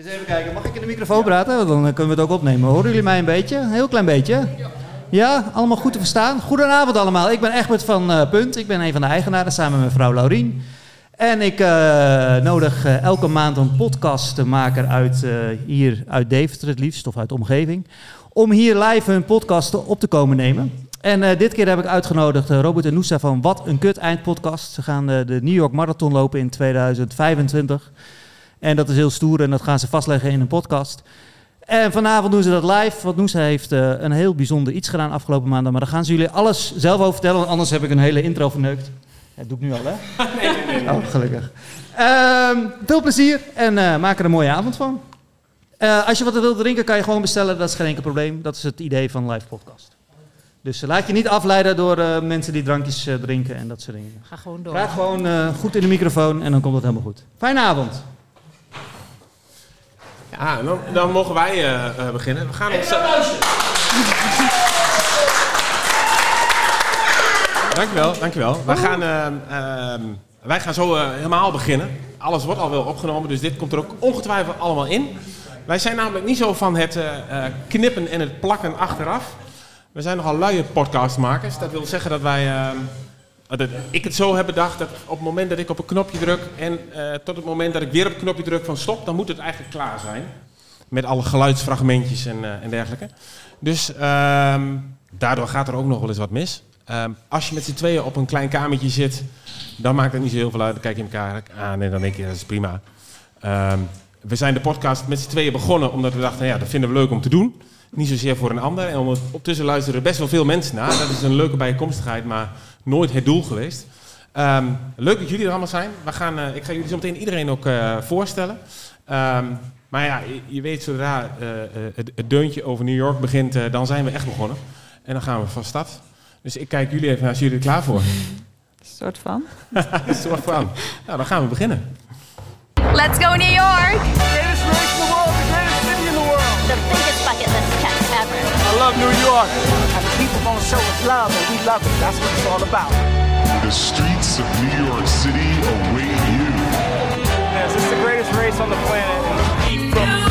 Eens even kijken, mag ik in de microfoon praten? Dan kunnen we het ook opnemen. Horen jullie mij een beetje? Een heel klein beetje? Ja, allemaal goed te verstaan. Goedenavond allemaal. Ik ben Egbert van eh, Punt. Ik ben een van de eigenaren samen met mevrouw Laurien. En ik eh, nodig eh, elke maand een podcastmaker uit hier uit Deventer het liefst, of uit de omgeving, om hier live hun podcast op te komen nemen. En dit keer heb ik uitgenodigd Robert en Noosa van Wat een Kut Eindpodcast. Ze gaan de New York Marathon lopen in 2025. En dat is heel stoer en dat gaan ze vastleggen in een podcast. En vanavond doen ze dat live, want Noosa heeft eh, een heel bijzonder iets gedaan afgelopen maanden. Maar daar gaan ze jullie alles zelf over vertellen, want anders heb ik een hele intro verneukt. Dat doe ik nu al, hè? nee, nee, nee. Oh, gelukkig. Ehm, veel plezier en eh, maak er een mooie avond van. Eh, als je wat wilt drinken, kan je gewoon bestellen. Dat is geen enkel probleem. Dat is het idee van live podcast. Dus laat je niet afleiden door mensen die drankjes drinken en dat soort dingen. Ga gewoon door. Praat gewoon goed in de microfoon en dan komt het helemaal goed. Fijne avond. Ja, dan, dan mogen wij eh, eh, beginnen. We gaan ons... Dankjewel, dankjewel. Wij gaan, ehm, ehm, wij gaan zo eh, helemaal beginnen. Alles wordt al wel opgenomen, dus dit komt er ook ongetwijfeld allemaal in. Wij zijn namelijk niet zo van het knippen en het plakken achteraf. We zijn nogal luie podcastmakers. Dat wil zeggen dat wij... dat ik het zo heb bedacht dat op het moment dat ik op een knopje druk en eh, tot het moment dat ik weer op het knopje druk van stop, dan moet het eigenlijk klaar zijn. Met alle geluidsfragmentjes en, eh, en dergelijke. Dus ehm, daardoor gaat er ook nog wel eens wat mis. Ehm, als je met z'n tweeën op een klein kamertje zit, dan maakt het niet zo heel veel uit. Dan kijk je elkaar aan en dan denk je, dat is prima. Ehm, we zijn de podcast met z'n tweeën begonnen omdat we dachten, ja, dat vinden we leuk om te doen. Niet zozeer voor een ander. En ondertussen luisteren er best wel veel mensen naar. Dat is een leuke bijkomstigheid, maar nooit het doel geweest. Ehm, leuk dat jullie er allemaal zijn. We gaan, eh, ik ga jullie zo meteen iedereen ook eh, voorstellen. Ehm, maar ja, je, je weet zodra eh, eh, het, het deuntje over New York begint, eh, dan zijn we echt begonnen. En dan gaan we van start. Dus ik kijk jullie even naar, zijn jullie er klaar voor? soort van. Een soort van. Nou, dan gaan we beginnen. Let's go New York! Greatest race in the world, the greatest city in the world. The biggest bucket list. I love New York. And the people gonna show us love, and we love it. That's what it's all about. The streets of New York City await you. Yes, it's the greatest race on the planet.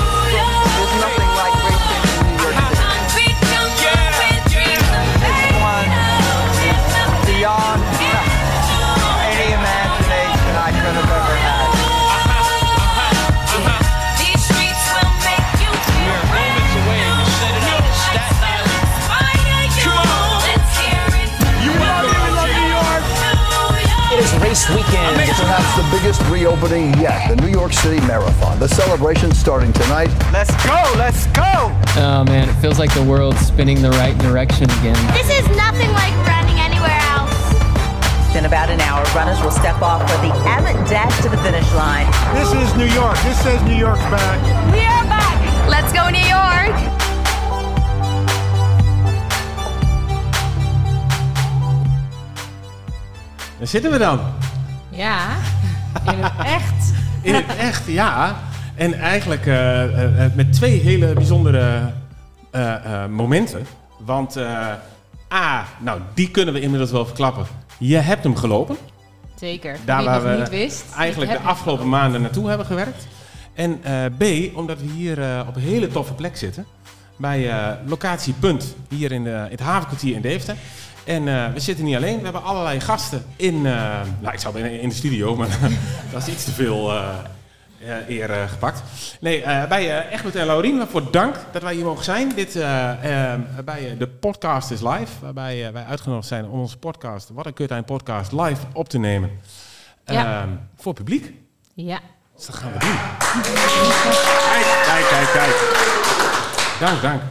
It is race weekend. Perhaps the biggest reopening yet, the New York City Marathon. The celebration starting tonight. Let's go, let's go! Oh man, it feels like the world's spinning the right direction again. This is nothing like running anywhere else. In about an hour, runners will step off for the Abbott Dash to the finish line. This is New York. This says New York's back. We are back! Let's go New York! Daar zitten we dan. Ja, in het echt. In het echt, ja. En eigenlijk eh, eh, eh, met twee hele bijzondere momenten. Want A, nou, die kunnen we inmiddels wel verklappen. Je hebt hem gelopen. Zeker. Daar waar we niet wist. eigenlijk de afgelopen maanden naartoe hebben gewerkt. En B, omdat we hier op een hele toffe plek zitten. Bij eh, locatie Punt, hier in, de, in het havenkwartier in Deventer. En eh, we zitten niet alleen, we hebben allerlei gasten in, eh, nou ik zou bijna in de studio, maar dat is iets te veel eh, eer gepakt. Nee, bij Egbert en Laurien, waarvoor dank dat wij hier mogen zijn. Dit bij de podcast is live, waarbij wij uitgenodigd zijn om onze podcast, Wat een Kut podcast, live op te nemen. Ja. Ehm, voor publiek. Ja. Dus dat gaan we doen. Kijk, kijk, kijk, kijk. Dank, dank.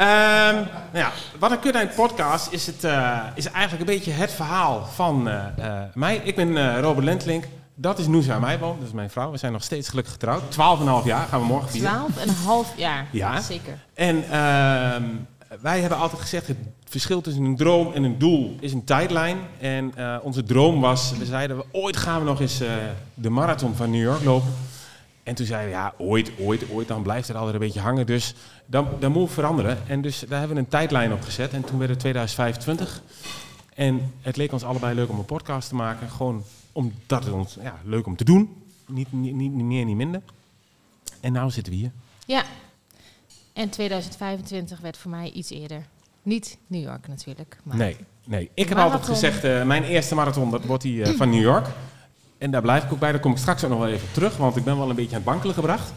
Ehm, nou ja, wat een kut podcast is, het, eh, is eigenlijk een beetje het verhaal van eh, eh, mij. Ik ben Robert Lentlink. Dat is Noosa Meijboom, dat is mijn vrouw. We zijn nog steeds gelukkig getrouwd. 12,5 jaar gaan we morgen vieren. Twaalf en een half jaar. Ja. Zeker. En ehm, wij hebben altijd gezegd, het verschil tussen een droom en een doel is een tijdlijn. En onze droom was, we zeiden, we, ooit gaan we nog eens de marathon van New York lopen. En toen zeiden we, ja, ooit, ooit, ooit, dan blijft het altijd een beetje hangen. Dus dan, dan moet veranderen. En dus daar hebben we een tijdlijn op gezet. En toen werd het 2025. En het leek ons allebei leuk om een podcast te maken. Gewoon omdat het ons ja, leuk om te doen. Niet, niet, niet meer, niet minder. En nou zitten we hier. Ja. En 2025 werd voor mij iets eerder. Niet New York natuurlijk. Maar Nee, nee. Ik heb Marathon. altijd gezegd, eh, mijn eerste marathon, dat wordt die eh, van New York. En daar blijf ik ook bij. Daar kom ik straks ook nog wel even op terug, want ik ben wel een beetje aan het wankelen gebracht.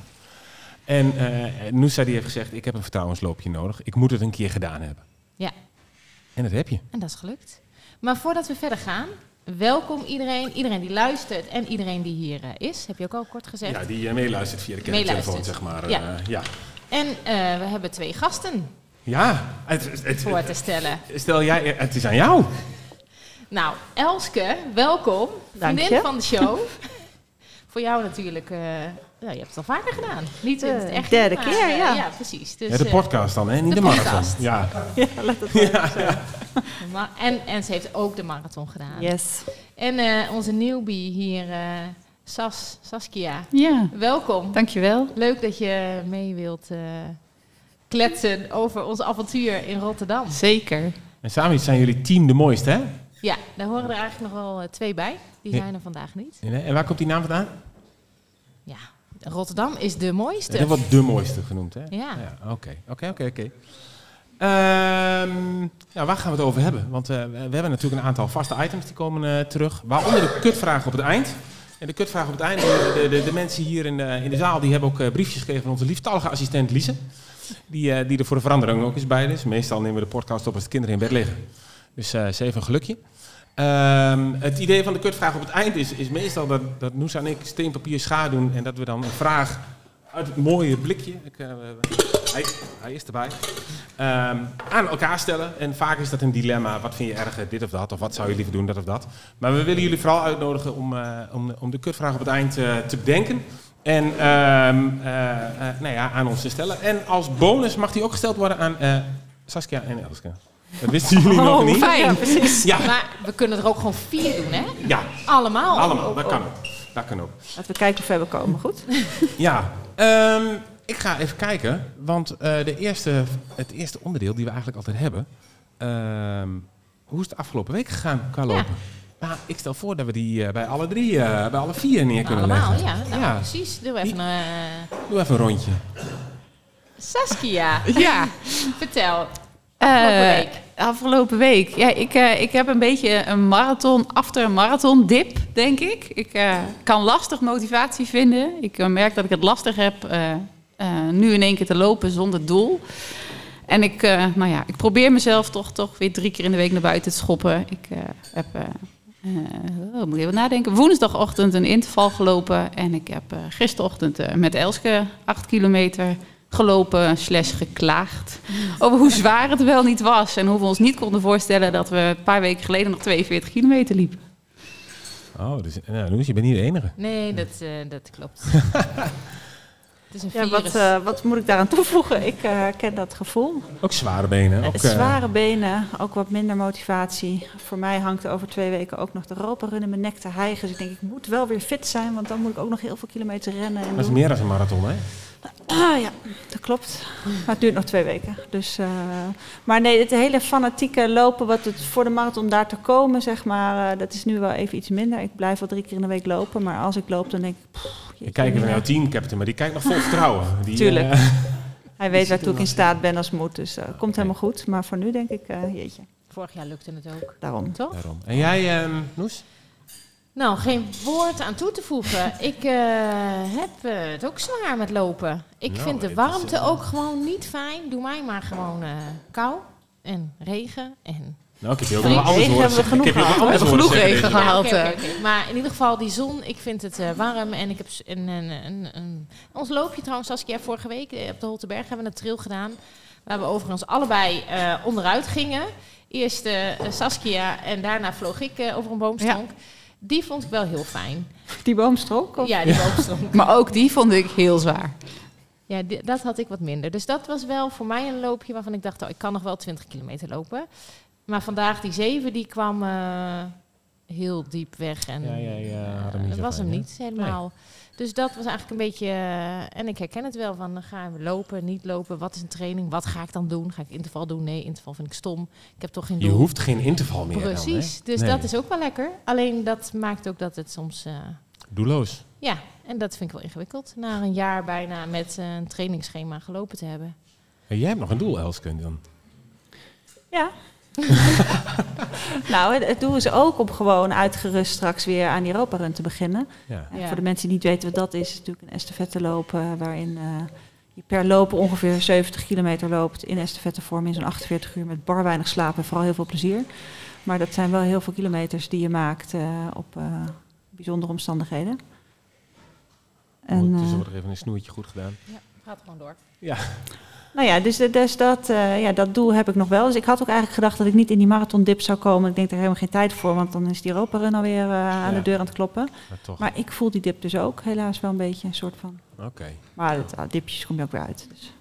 En eh Noosa die heeft gezegd, ik heb een vertrouwensloopje nodig. Ik moet het een keer gedaan hebben. Ja, En dat heb je. en dat is gelukt. Maar voordat we verder gaan, welkom iedereen. Iedereen die luistert en iedereen die hier eh, is. Heb je ook al kort gezegd. Ja, die eh, meeluistert via de kerktelefoon, zeg maar. Ja. Eh, ja. En eh, we hebben twee gasten ja het, het, het- voor te stellen. stel jij, het is aan jou. Nou, Elske, welkom. Dank Vriendin je. van de show. Voor jou natuurlijk, eh, ja, je hebt het al vaker gedaan. Niet in het De echt. derde maar, keer, eh, ja. ja, precies. Dus, Ja, de eh, podcast dan, hè? Niet de, de marathon. podcast. Ja. Ja, laat het en, en ze heeft ook de marathon gedaan. Yes. En eh, onze newbie hier, eh, Sas, Saskia. Ja, Welkom. dankjewel. Leuk dat je mee wilt eh, kletsen over ons avontuur in Rotterdam. Zeker. En samen zijn jullie team de mooiste, hè? Ja, daar horen er eigenlijk nog wel eh, twee bij. Die zijn er vandaag niet. En waar komt die naam vandaan? Ja, Rotterdam is de mooiste. Dat wordt de mooiste genoemd, hè? Ja. Oké, oké, oké, oké. Ehm, ja, waar gaan we het over hebben? Want eh, we hebben natuurlijk een aantal vaste items die komen eh, terug. Waaronder de kutvraag op het eind. En de kutvraag op het eind, de, de, de, mensen hier in de, in de zaal, die hebben ook eh, briefjes gegeven van onze lieftallige assistent Lise. Die, die er voor de verandering ook eens bij is. Meestal nemen we de podcast op als de kinderen in bed liggen. Dus ze heeft een gelukje. Ehm, het idee van de kutvraag op het eind is, is meestal dat, dat Noes en ik steen, papier, schaar doen. En dat we dan een vraag uit het mooie blikje, ik, eh, hij, is erbij, ehm, aan elkaar stellen. En vaak is dat een dilemma. Wat vind je erger, dit of dat? Of wat zou je liever doen, dat of dat? Maar we willen jullie vooral uitnodigen om, eh, om, om de kutvraag op het eind eh, te bedenken. En ehm, eh, eh, nou aan ons te stellen. En als bonus mag die ook gesteld worden aan Saskia en Elske. Dat wisten jullie nog Oh, niet. fijn. Ja, Maar we kunnen er ook gewoon vier doen, hè? ja, Allemaal. allemaal. Dat kan ook. Dat kan ook. Laten we kijken of we hebben komen, goed? Ja, ehm, ik ga even kijken. Want eh, de eerste, het eerste onderdeel die we eigenlijk altijd hebben. ehm, hoe is het de afgelopen week gegaan qua lopen? Nou, ik stel voor dat we die eh, bij alle drie, eh, bij alle vier neer kunnen Allemaal, leggen. ja. Nou, Ja. precies. Doe even een... Doe even een rondje. Saskia, Ja. vertel. Eh, Afgelopen week. Ja, ik, eh, ik heb een beetje een marathon, after marathon dip, denk ik. Ik eh, kan lastig motivatie vinden. Ik eh, merk dat ik het lastig heb nu in één keer te lopen zonder doel. En ik, nou ja, ik probeer mezelf toch, toch weer drie keer in de week naar buiten te schoppen. Ik heb, eh, oh, moet even nadenken, woensdagochtend een interval gelopen. En ik heb gisterochtend met Elske acht kilometer gelopen slash geklaagd. Over hoe zwaar het wel niet was. En hoe we ons niet konden voorstellen dat we een paar weken geleden nog 42 kilometer liepen. Oh, dus, nou, Loes, je bent niet de enige. Nee, dat, eh, dat klopt. het is een Ja, virus. wat, eh, wat moet ik daaraan toevoegen? Ik eh, ken dat gevoel. Ook zware benen. Ook, eh, Zware benen, ook wat minder motivatie. Voor mij hangt er over twee weken ook nog de Europa-run in mijn nek te hijgen. Dus ik denk, ik moet wel weer fit zijn, want dan moet ik ook nog heel veel kilometer rennen. En dat is doen. meer dan een marathon, hè? Ah ja, dat klopt. Maar het duurt nog twee weken. Dus, eh, maar nee, het hele fanatieke lopen, wat het voor de marathon daar te komen, zeg maar, eh, dat is nu wel even iets minder. Ik blijf wel drie keer in de week lopen, maar als ik loop, dan denk ik... Ik kijk even naar jouw teamcaptain, maar die kijkt nog vol vertrouwen. Die, Tuurlijk. eh, Hij weet waartoe ik in staat ben als het moet, dus dat komt helemaal goed. Maar voor nu denk ik, eh, jeetje, Vorig jaar lukte het ook. daarom. Toch? daarom. En jij, ehm Noes? Nou, geen woord aan toe te voegen. Ik eh, heb eh, het ook zwaar met lopen. Ik Nou, vind de warmte eh, ook gewoon niet fijn. Doe mij maar gewoon eh, kou en regen en... Nou, ik heb ook nog anders horen hebben we zeggen. Ik heb genoeg We hebben genoeg regen gehaald. Eh. oké. Maar in ieder geval die zon, ik vind het eh, warm. En ik heb een, een, een, een- ons loopje trouwens, Saskia, vorige week op de Holteberg hebben we een trail gedaan. Waar we overigens allebei eh, onderuit gingen. Eerst eh, Saskia en daarna vloog ik eh, over een boomstronk. Die vond ik wel heel fijn. Die boomstrook? Of? Ja, die boomstronk. Maar ook die vond ik heel zwaar. Ja, dat had ik wat minder. Dus dat was wel voor mij een loopje waarvan ik dacht, oh, ik kan nog wel 20 kilometer lopen. Maar vandaag die 7, die kwam eh, heel diep weg. En Ja, ja, ja, dat zo was hem niet helemaal. Dus dat was eigenlijk een beetje... eh, en ik herken het wel van, dan gaan we lopen, niet lopen. Wat is een training? Wat ga ik dan doen? Ga ik interval doen? Nee, interval vind ik stom. Ik heb toch geen Je doel. hoeft geen interval meer dan, hè? Precies. dus Nee. dat is ook wel lekker. Alleen dat maakt ook dat het soms... eh, Doelloos. Ja, en dat vind ik wel ingewikkeld. Na een jaar bijna met eh, een trainingsschema gelopen te hebben. En jij hebt nog een doel, Elske, dan. Ja. nou, het, het doel is ook om gewoon uitgerust straks weer aan die Europa Run te beginnen. Ja. En. Voor de mensen die niet weten wat dat is, is het natuurlijk een estafette lopen waarin eh, je per lopen ongeveer 70 kilometer loopt in estafettevorm in zo'n 48 uur met bar weinig slaap en vooral heel veel plezier. Maar dat zijn wel heel veel kilometers die je maakt eh, op eh, bijzondere omstandigheden. En, Ondertussen eh, wordt er even een snoertje goed gedaan. Ja, gaat gewoon door. Ja. Nou ja, dus, dus dat, eh, ja, dat doel heb ik nog wel. Dus ik had ook eigenlijk gedacht dat ik niet in die marathondip zou komen. Ik denk daar helemaal geen tijd voor, want dan is die Europa Run alweer eh, aan Ja. de deur aan het kloppen. Maar toch. Maar ik voel die dip dus ook helaas wel een beetje, een soort van. Oké. Maar het, ah, dipjes kom je ook weer uit. Dus.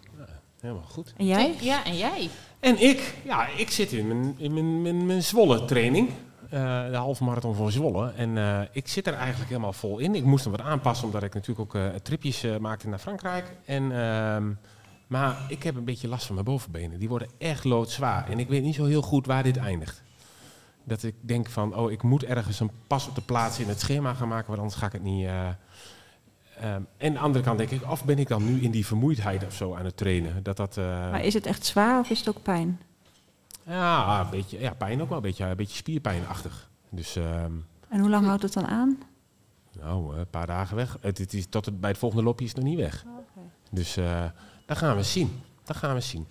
Helemaal goed. En jij? Ja, en jij? En ik, ja, ik zit in mijn, in mijn, mijn, mijn Zwolle training. Eh, de halve marathon van Zwolle. En eh, ik zit er eigenlijk helemaal vol in. Ik moest hem wat aanpassen, omdat ik natuurlijk ook eh, tripjes eh, maakte naar Frankrijk. En, ehm, maar ik heb een beetje last van mijn bovenbenen. Die worden echt loodzwaar. En ik weet niet zo heel goed waar dit eindigt. Dat ik denk van, oh, ik moet ergens een pas op de plaats in het schema gaan maken, want anders ga ik het niet... eh, ehm, en aan de andere kant denk ik, of ben ik dan nu in die vermoeidheid of zo aan het trainen? Dat dat... eh, Maar is het echt zwaar of is het ook pijn? ja, een beetje, ja, pijn ook wel, een beetje, een beetje spierpijnachtig. Dus, ehm, En hoe lang houdt het dan aan? nou, een paar dagen weg. Het, het is, tot het, bij het volgende loopje is het nog niet weg. Dus uh, dat gaan we zien. Dat gaan we zien.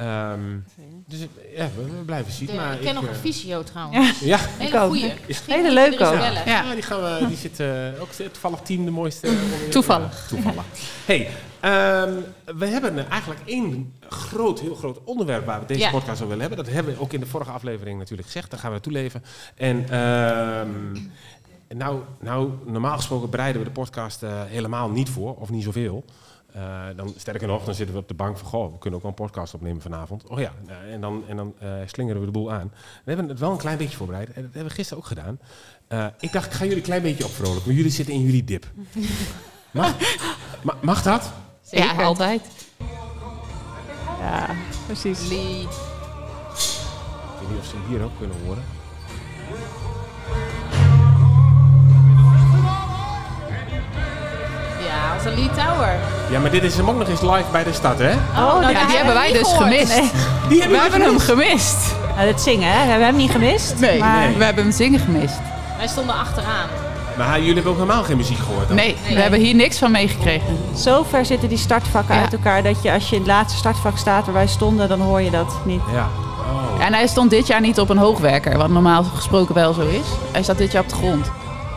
Um, dus ja, we, we blijven zien. De, maar ik ken ik, nog uh, een fysio trouwens. Ja, hele goeie. Hele leuk ook. Ja, ja. die, gaan we, die zit uh, ook toevallig team de mooiste. toevallig. toevallig. Hey, um, we hebben eigenlijk één groot, heel groot onderwerp waar we deze ja. podcast over willen hebben. Dat hebben we ook in de vorige aflevering natuurlijk gezegd. Daar gaan we toeleven. En um, nou, nou, normaal gesproken bereiden we de podcast uh, helemaal niet voor, of niet zoveel. Uh, dan, sterker nog, dan zitten we op de bank van, goh, we kunnen ook wel een podcast opnemen vanavond. Oh ja, en dan, en dan uh, slingeren we de boel aan. We hebben het wel een klein beetje voorbereid. En dat hebben we gisteren ook gedaan. Uh, ik dacht, ik ga jullie een klein beetje opvrolijken. Maar jullie zitten in jullie dip. Mag, ma, mag dat? Zeker. Ja, altijd. Ja, precies. Lee. Ik weet niet of ze hier ook kunnen horen. Lee Tower. Ja, maar dit is hem ook nog eens live bij de stad, hè? Oh, oh nou, ja, die hebben wij dus gehoord. gemist. Nee. Die hebben we hebben hem gemist. Nou, het zingen, hè? We hebben hem niet gemist. Nee, maar... nee. we hebben hem zingen gemist. Wij stonden achteraan. Maar jullie hebben ook helemaal geen muziek gehoord? Dan? Nee, nee, we hebben hier niks van meegekregen. Zo ver zitten die startvakken ja. uit elkaar dat je als je in het laatste startvak staat waar wij stonden, dan hoor je dat niet. Ja. Oh. En hij stond dit jaar niet op een hoogwerker, wat normaal gesproken wel zo is. Hij staat dit jaar op de grond.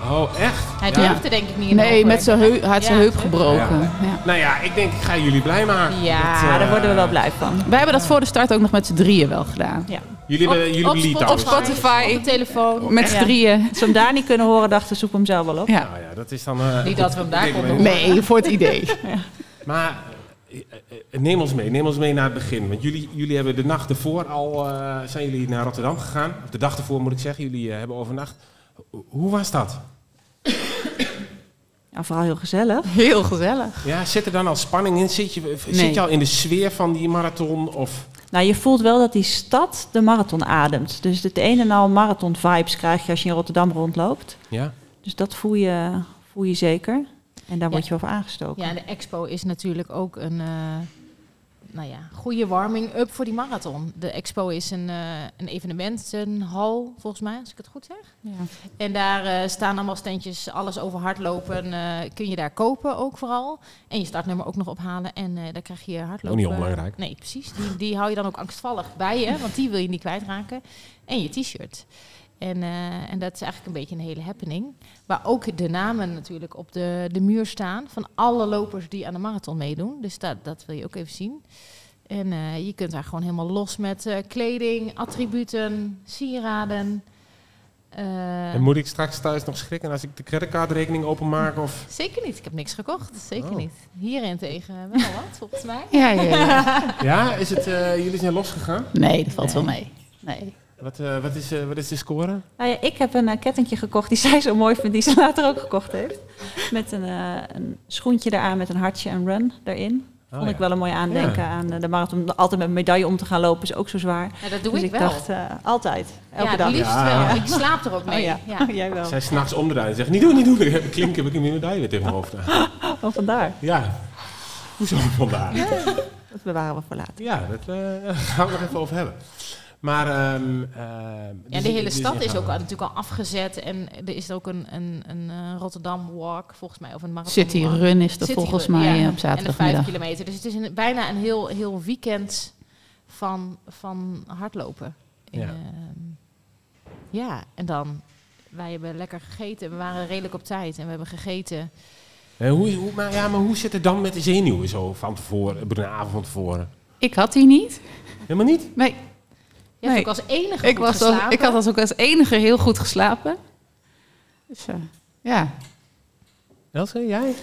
Oh, echt? Hij durfde ja. denk ik niet in Nee, met zijn heup, hij had zijn heup gebroken. Ja. Ja. Nou ja, ik denk ik ga jullie blij maken. Ja, dat, uh, daar worden we wel blij van. Wij hebben dat voor de start ook nog met z'n drieën wel gedaan. Ja. Jullie hebben jullie op, Spotify, op Spotify, op de telefoon. Met z'n drieën. Als we hem daar niet kunnen horen, dachten zoek hem zelf wel op. Ja. Nou ja, dat is dan... Uh, niet dat we hem daar konden horen. Nee, voor het idee. Maar uh, neem ons mee, neem ons mee naar het begin. Want jullie, jullie hebben de nacht ervoor al, uh, zijn jullie naar Rotterdam gegaan. Of de dag ervoor moet ik zeggen, jullie hebben overnacht. Hoe was dat? Ja, vooral heel gezellig. Heel gezellig. Ja, zit er dan al spanning in? Zit je, nee. zit je al in de sfeer van die marathon? Of? Nou, je voelt wel dat die stad de marathon ademt. Dus het een en al marathon vibes krijg je als je in Rotterdam rondloopt. Ja. Dus dat voel je, voel je zeker. En daar word je wel voor aangestoken. Ja, de expo is natuurlijk ook een uh, nou ja, goede warming-up voor die marathon. De expo is een, uh, een evenementenhal, volgens mij, als ik het goed zeg. Ja. En daar uh, staan allemaal standjes, alles over hardlopen kun je daar kopen ook vooral. En je startnummer ook nog ophalen en dan krijg je hardlopen. Ook niet onbelangrijk. Nee, precies. Die, die hou je dan ook angstvallig bij je, want die wil je niet kwijtraken. En je t-shirt. En, uh, en dat is eigenlijk een beetje een hele happening. Waar ook de namen natuurlijk op de, de muur staan van alle lopers die aan de marathon meedoen. Dus dat, dat wil je ook even zien. En uh, je kunt daar gewoon helemaal los met uh, kleding, attributen, sieraden. en moet ik straks thuis nog schrikken als ik de creditcardrekening openmaak? Of? Zeker niet. Ik heb niks gekocht. Zeker oh. niet. Hierin tegen wel wat, volgens mij. Ja, ja, ja. ja is het, jullie zijn losgegaan? Nee, dat valt nee. wel mee. Nee. Wat, uh, wat, is, uh, wat is de score? Nou ja, ik heb een uh, kettingje gekocht die zij zo mooi vindt, die ze later ook gekocht heeft. Met een, een schoentje eraan met een hartje en run erin. Vond ja. ik wel een mooi aandenken Ja. aan eh, de marathon. Altijd met een medaille om te gaan lopen is ook zo zwaar. Ja, dat doe dus ik ik wel. dacht, eh, altijd. Elke ja, dag. het liefst Ja. wel. Ik slaap er ook mee. Oh ja. ja. jij wel. Zij s'nachts omdraaien en zegt, niet doen, niet doen. Dan heb ik klink, heb ik een medaille weer tegen mijn hoofd. Oh, vandaar. Ja. Hoezo vandaar? Dat bewaren we voor later. Ja, dat eh, daar gaan we nog even over hebben. Maar, ehm eh, Ja, dus- de hele dus stad is ook al, natuurlijk al afgezet. En er is ook een, een, een eh, Rotterdam Walk, volgens mij. Of een marathon City walk. Run is er City volgens Run, mij, ja. eh, op En de vijf zaterdagmiddag. kilometer. Dus het is een, bijna een heel, heel weekend van, van hardlopen. Ja. Ehm, ja, en dan... Wij hebben lekker gegeten. We waren redelijk op tijd. En we hebben gegeten. Hoe, hoe, maar, ja, maar hoe zit het dan met de zenuwen zo van tevoren, een avond van tevoren? Ik had die niet. Helemaal niet? Nee. Je hebt Nee. ook als enige Ik, goed was als, ik had als ook als enige heel goed geslapen. Dus eh, ja. Elske, jij?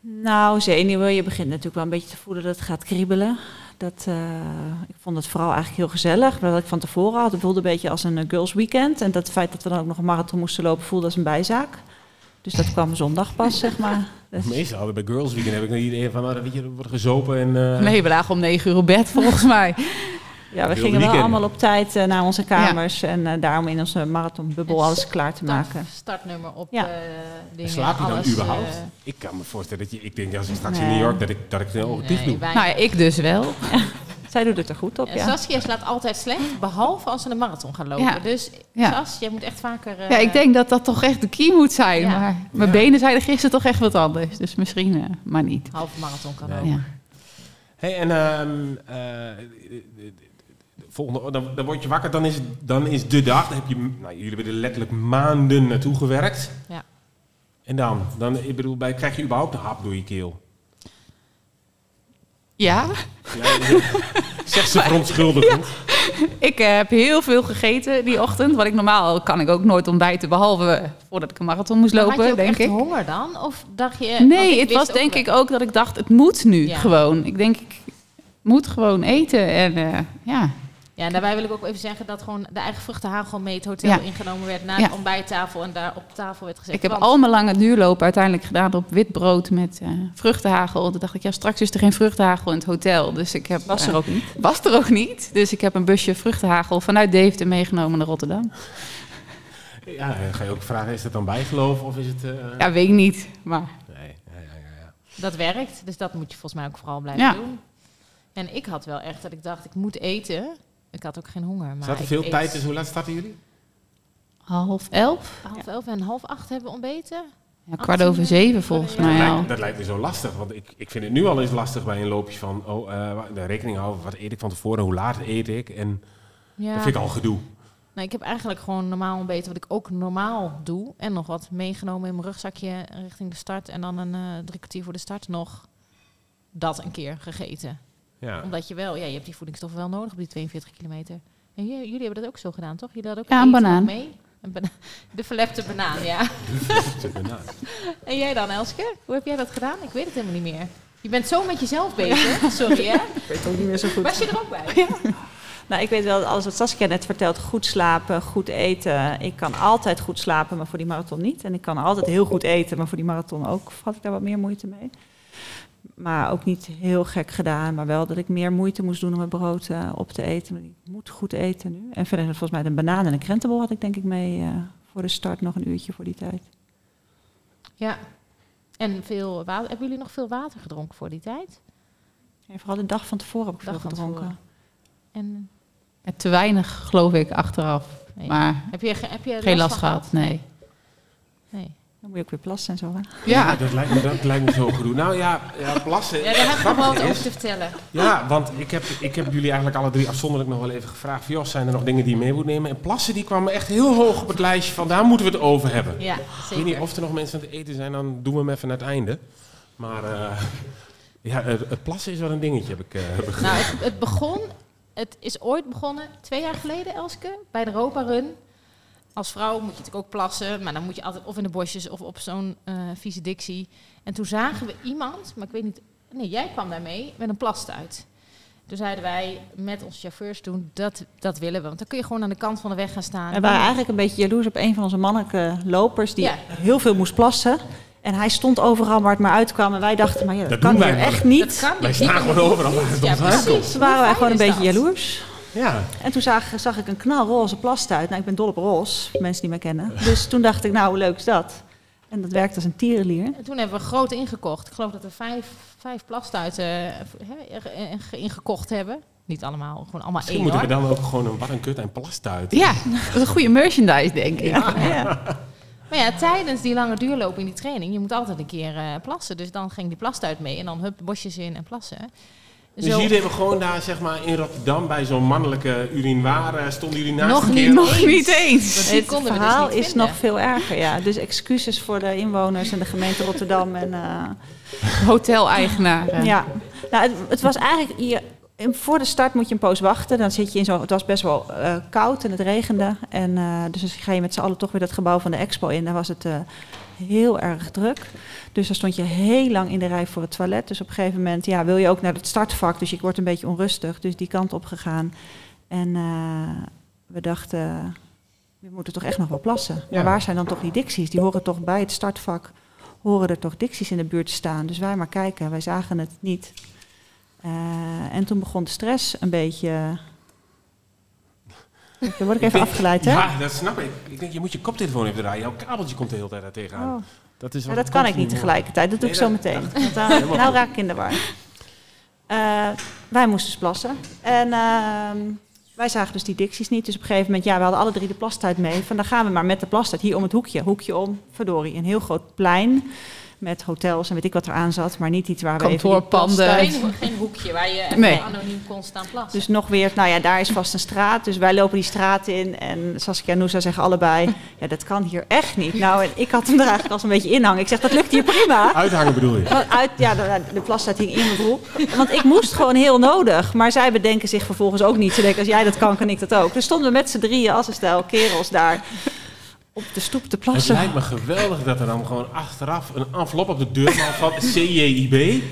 Nou, zenuwen. Je begint natuurlijk wel een beetje te voelen dat het gaat kriebelen. Dat, eh, ik vond het vooral eigenlijk heel gezellig. Wat ik van tevoren had, het voelde een beetje als een eh, girls weekend. En dat het feit dat we dan ook nog een marathon moesten lopen, voelde als een bijzaak. Dus dat kwam zondag pas, zeg maar. Dus- Meestal hadden bij Girls Weekend heb ik een idee van, nou, weet je, er wordt gezopen en... eh, Nee, we lagen om negen uur op bed volgens mij. Ja, we Heel gingen wel allemaal op tijd eh, naar onze kamers. En eh, daarom in onze marathonbubbel alles klaar te maken. Startnummer op Ja. eh, dingen. slaap je dan alles, überhaupt? ik kan me voorstellen dat je, ik denk als ik straks in Nee. New York, dat ik, dat ik de ogen dicht doe. Nou ja, ik dus wel. Zij doet het er goed op, ja. Saskia slaat altijd slecht, behalve als ze een marathon gaan lopen. Ja. Dus Ja. Sas, jij moet echt vaker... eh, Ja, ik denk dat dat toch echt de key moet zijn. Ja. Maar mijn benen zeiden gisteren toch echt wat anders. Dus misschien, eh, maar niet. halve marathon kan Nee. ook. Ja. Hey, en ehm, eh, volgende, dan, dan word je wakker, dan is, dan is de dag. Dan heb je, nou, jullie hebben er letterlijk maanden naartoe gewerkt. Ja. En dan, dan ik bedoel, bij, krijg je überhaupt een hap door je keel? ja, Ja, Zegt ze verontschuldigend. ik eh, heb heel veel gegeten die ochtend. Wat ik normaal kan ik ook nooit ontbijten, behalve voordat ik een marathon moest Maar lopen, had je denk echt ik. honger dan? Of dacht je... Nee, het was denk ik ook dat ik dacht, het moet nu Ja. gewoon. Ik denk, ik moet gewoon eten. En eh, ja, Ja, en daarbij wil ik ook even zeggen dat gewoon de eigen vruchtenhagel mee het hotel Ja. ingenomen werd na Ja. de ontbijttafel en daar op tafel werd gezet. ik heb want- al mijn lange duurlopen uiteindelijk gedaan op wit brood met eh, vruchtenhagel. Toen dacht ik, ja, straks is er geen vruchtenhagel in het hotel. Dus ik heb, Was er eh, ook niet. Was er ook niet. Dus ik heb een busje vruchtenhagel vanuit Deventer meegenomen naar Rotterdam. Ja, dan ga je ook vragen, is dat dan bijgeloof of is het... eh, Ja, weet ik niet. Maar Nee, ja, ja, ja, ja. Dat werkt, dus dat moet je volgens mij ook vooral blijven Ja. doen. En ik had wel echt dat ik dacht, ik moet eten. Ik had ook geen honger. Maar Zat er veel tijd tussen? Hoe laat starten jullie? half elf? Half elf en half acht hebben we ontbeten. Ja, kwart over zeven volgens Dat mij al. lijkt, dat lijkt me zo lastig, want ik, ik vind het nu al eens lastig bij een loopje van oh, eh, de rekening houden. Wat eet ik van tevoren? Hoe laat eet ik? En Ja. dat vind ik al gedoe. Nou, ik heb eigenlijk gewoon normaal ontbeten wat ik ook normaal doe. En nog wat meegenomen in mijn rugzakje richting de start. En dan een eh, drie kwartier voor de start nog dat een keer gegeten. Ja. Omdat je wel, ja, je hebt die voedingsstoffen wel nodig op die 42 kilometer. En jullie hebben dat ook zo gedaan, toch? Jullie hadden ook Ja, een banaan. mee? Een bana- de verlepte banaan, ja. En jij dan, Elske? Hoe heb jij dat gedaan? Ik weet het helemaal niet meer. Je bent zo met jezelf bezig. Sorry, hè? Ik weet het ook niet meer zo goed. Was je er ook bij? Nou, ik weet wel, alles wat Saskia net vertelt, goed slapen, goed eten. Ik kan altijd goed slapen, maar voor die marathon niet. En ik kan altijd heel goed eten, maar voor die marathon ook had ik daar wat meer moeite mee. Maar ook niet heel gek gedaan, maar wel dat ik meer moeite moest doen om mijn brood eh, op te eten. Maar ik moet goed eten nu. En verder volgens mij een banaan en een krentenbol had ik denk ik mee eh, voor de start nog een uurtje voor die tijd. Ja. En veel water. Hebben jullie nog veel water gedronken voor die tijd? En vooral de dag van tevoren heb ik Dag veel gedronken. En Ja, te weinig geloof ik achteraf. Nee. Maar heb je, heb je geen last gehad, nee. Nee. Dan moet je ook weer plassen en zo. Hè? Ja, dat, lijkt me, dat lijkt me zo gedoe. Nou ja, ja plassen. Ja, daar heb ik nog wel wat over te vertellen. Ja, want ik heb, ik heb jullie eigenlijk alle drie afzonderlijk nog wel even gevraagd. Van, joh, zijn er nog dingen die je mee moet nemen? En plassen die kwamen echt heel hoog op het lijstje van daar moeten we het over hebben. Ja, Ik weet zeker. niet of er nog mensen aan het eten zijn, dan doen we hem even naar het einde. Maar eh, ja, het, het plassen is wel een dingetje, heb ik eh, begrepen. Nou, het, het begon, het is ooit begonnen, twee jaar geleden, Elske, bij de Europa Run. Als vrouw moet je natuurlijk ook plassen, maar dan moet je altijd of in de bosjes of op zo'n eh vieze dictie. En toen zagen we iemand, maar ik weet niet, nee, jij kwam daar mee met een plastuit. Toen zeiden wij met onze chauffeurs toen, dat, dat willen we. Want dan kun je gewoon aan de kant van de weg gaan staan. We waren eigenlijk een beetje jaloers op een van onze mannelijke lopers die Ja. heel veel moest plassen. En hij stond overal waar het maar uitkwam. En wij dachten, maar ja, dat, Dat kan hier echt niet. Dat kan Wij staan gewoon overal waar het Ja, precies. Toen waren wij gewoon een beetje dat? jaloers. Ja. En toen zag, zag ik een knalroze plastuit. Nou, ik ben dol op roze, mensen die mij kennen. Dus toen dacht ik, nou, hoe leuk is dat? En dat werkt als een tierenlier. En toen hebben we groot ingekocht. Ik geloof dat er vijf, vijf plastuiten eh, hè, er- er- ingekocht hebben. Niet allemaal, gewoon allemaal Misschien één moeten we dan ook gewoon een wat een kut en plast uit. Ja, dat is een goede merchandise, denk ik. Maar ja, tijdens die lange duurloop in die training, je moet altijd een keer eh, plassen. Dus dan ging die plastuit mee en dan hup, bosjes in en plassen. Dus Zo- jullie hebben gewoon daar zeg maar in Rotterdam bij zo'n mannelijke urinoir eh, stonden jullie naast Nog een niet? Nog niet eens. Het dus verhaal niet is vinden. nog veel erger, ja. Dus excuses voor de inwoners en de gemeente Rotterdam. En, eh, Hoteleigenaren. ja. Nou, het, het was eigenlijk... Je, in- voor de start moet je een poos wachten. Dan zit je in zo'n... Het was best wel eh, koud en het regende. En, eh, dus dan ga je met z'n allen toch weer dat gebouw van de expo in. Daar was het eh, heel erg druk. Dus dan stond je heel lang in de rij voor het toilet. Dus op een gegeven moment ja, wil je ook naar het startvak. Dus je wordt een beetje onrustig. Dus die kant op gegaan. En eh, we dachten, we moeten toch echt nog wel plassen. Ja. Maar waar zijn dan toch die dicties? Die horen toch bij het startvak, horen er toch dicties in de buurt te staan. Dus wij maar kijken, wij zagen het niet. Eh, en toen begon de stress een beetje... Dan word ik even denk- afgeleid, hè? Ja, dat snap ik. Ik denk, je moet je koptelefoon even draaien. Jouw kabeltje komt de hele tijd daar tegenaan. Oh. Dat, is Ja, dat kan ik niet tegelijkertijd. Dat doe Nee, ik zo meteen. dat- Want dan- Helemaal nou raak ik in de war. Eh, wij moesten plassen. En ehm, wij zagen dus die dicties niet. Dus op een gegeven moment, ja, we hadden alle drie de plastuit mee. Van dan gaan we maar met de plastuit hier om het hoekje. Hoekje om, verdorie. Een heel groot plein met hotels en weet ik wat er aan zat. Maar niet iets waar we Kantoorpanden. Geen, geen hoekje waar je Nee. anoniem kon staan plassen. Dus nog weer, nou ja, daar is vast een straat. Dus wij lopen die straat in. En Saskia en Noosa zeggen allebei, ja, dat kan hier echt niet. Nou, en ik had hem er eigenlijk als een beetje in hangen. Ik zeg, dat lukt hier prima. Uithangen bedoel je? Want uit, ja, de, de plastuit hing in mijn broek. Want ik moest gewoon heel nodig. Maar zij bedenken zich vervolgens ook niet. Ze denken, als jij dat kan, kan ik dat ook. Dus stonden we met z'n drieën als een stel kerels daar op de stoep te Het plassen. lijkt me geweldig dat er dan gewoon achteraf een envelop op de deur van CJIB.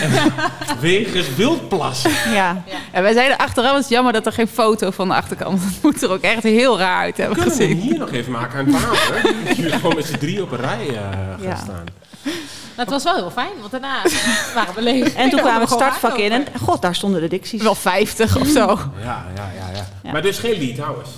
En wegens wildplassen. Ja. En wij zeiden achteraf, het is jammer dat er geen foto van de achterkant. Het moet er ook echt heel raar uit hebben Kunnen we hem gezien. hier nog even maken aan het water? Dat jullie gewoon met z'n drie op een rij eh, gaan Ja. staan. Maar het was wel heel fijn, want daarna waren we leeg. En toen kwamen we het startvak in. En god, daar stonden de dicties. Wel 50 of zo. Ja, ja, ja, ja. Ja. Maar dus geen leadhouders.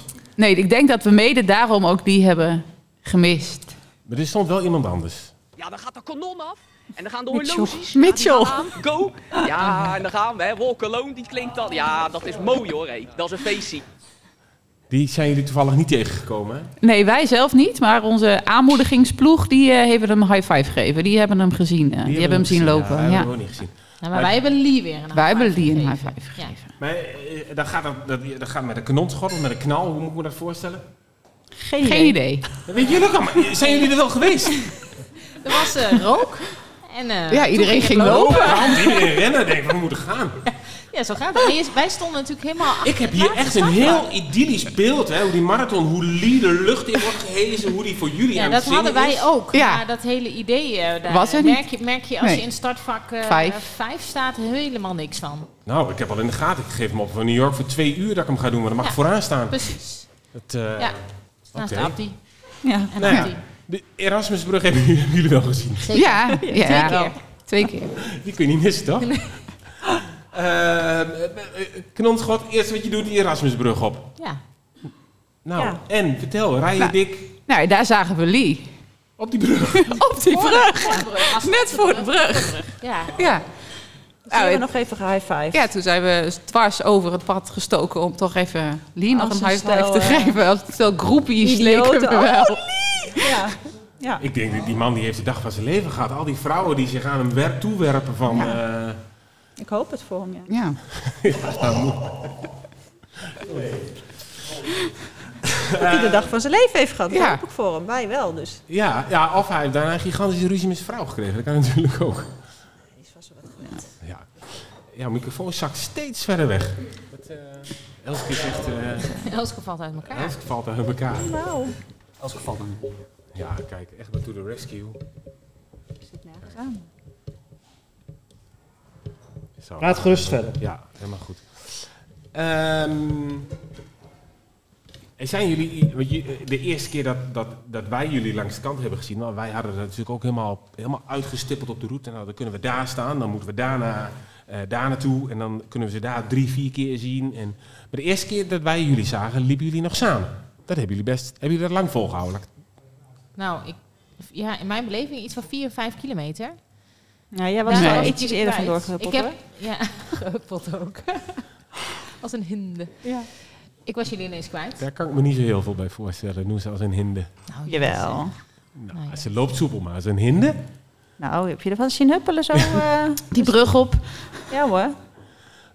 Nee, ik denk dat we mede daarom ook die hebben gemist. Maar er stond wel iemand anders. Ja, dan gaat de kanon af. En dan gaan de horloges. Mitchell. Ja. Go. Ja, en dan gaan we. hè. Walk alone, die klinkt dan. Ja, dat is mooi hoor. hé. Dat is een feestje. Die zijn jullie toevallig niet tegengekomen, hè? Nee, wij zelf niet, maar onze aanmoedigingsploeg, die eh, hebben hem een high five gegeven. Die hebben hem gezien. eh, die, hebben hem zien lopen. Ja, Ja, hebben hem ook niet gezien. Ja, maar wij hebben Lee weer een Wij hebben Lee een gegeven. high five Ja. Maar eh, dan gaat dat, dat, dat gaat met een kanonschot of met een knal. Hoe moet ik me dat voorstellen? Geen, Geen idee. Dat weet jullie ook allemaal. Zijn jullie er wel geweest? Er was eh, rook. En, eh, Ja, toen iedereen het ging lopen. Waarom iedereen rennen? Denk ik, we moeten gaan. Ja, zo gaat het. Wij stonden natuurlijk helemaal Ik heb hier echt een heel idyllisch beeld, hè? Hoe die marathon, hoe Lee de lucht in wordt gehezen, hoe die voor jullie Ja, aan dat het zingen hadden wij is. ook. Ja. Maar dat hele idee, eh, daar Was er merk, je, merk je als Nee. je in startvak eh, Vijf. vijf staat helemaal niks van. Nou, ik heb al in de gaten. Ik geef hem op voor New York voor twee uur dat ik hem ga doen, maar dan mag Ja. ik vooraan staan. Precies. Dat, eh, Ja. Naast. Abdi. Ja. En Nou Abdi. de Erasmusbrug hebben jullie, wel gezien. Zeker. Ja, ja, Twee keer. Twee keer. Die kun je niet missen, toch? Eh, eh, eh, Knonschot, eerst wat je doet, die Erasmusbrug op. Ja. Nou, Ja. en vertel, rij je Nou. dik Nou, daar zagen we Lee. op die brug? Op die brug. Voor de brug. Als Net voor de brug. Ja. Ja. Dus we Oh, hebben nog even high five. Ja, toen zijn we dwars over het pad gestoken om toch even Lee nog een high five te eh, geven. Als stel groepie idioten. leken we Oh, wel. Ja. ja. Ik denk, dat die man die heeft de dag van zijn leven gehad. Al die vrouwen die zich aan hem werp toewerpen van... eh, Ik hoop het voor hem, ja. Ja. ja, moe. Dat hij de dag van zijn leven heeft gehad. Dat Ja. hoop ik voor hem. Wij wel, dus. ja, ja, of hij heeft daarna een gigantische ruzie met zijn vrouw gekregen. Dat kan natuurlijk ook. Ja, ja microfoon zakt steeds verder weg. Dat, eh Elske is echt... eh Elske valt uit elkaar. Elske valt uit elkaar. Nou, Als geval dan. Ja, kijk, echt maar to the rescue. zit nergens aan. Zo. Praat gerust verder. Ja, helemaal goed. Ehm, En zijn jullie, want je- de eerste keer dat, dat, dat wij jullie langs de kant hebben gezien, nou, wij hadden dat natuurlijk ook helemaal, helemaal uitgestippeld op de route. Nou, dan kunnen we daar staan, dan moeten we daarna, eh daar naartoe en dan kunnen we ze daar drie, vier keer zien. En, maar de eerste keer dat wij jullie zagen, liepen jullie nog samen. Dat hebben jullie best, hebben jullie dat lang volgehouden? Nou, ik, ja, in mijn beleving iets van 4, 5 kilometer. Nou, jij was er ik ietsjes eerder vandoor gehuppeld, Ik heb, ja, gehuppeld ook. Als een hinde. Ja. Ik was jullie ineens kwijt. Daar kan ik me niet zo heel veel bij voorstellen. Noem ze als een hinde. Nou, Jawel. Nou, Ze loopt soepel, maar als een hinde. Nou, heb je ervan zien huppelen zo? eh? Die brug op. ja hoor.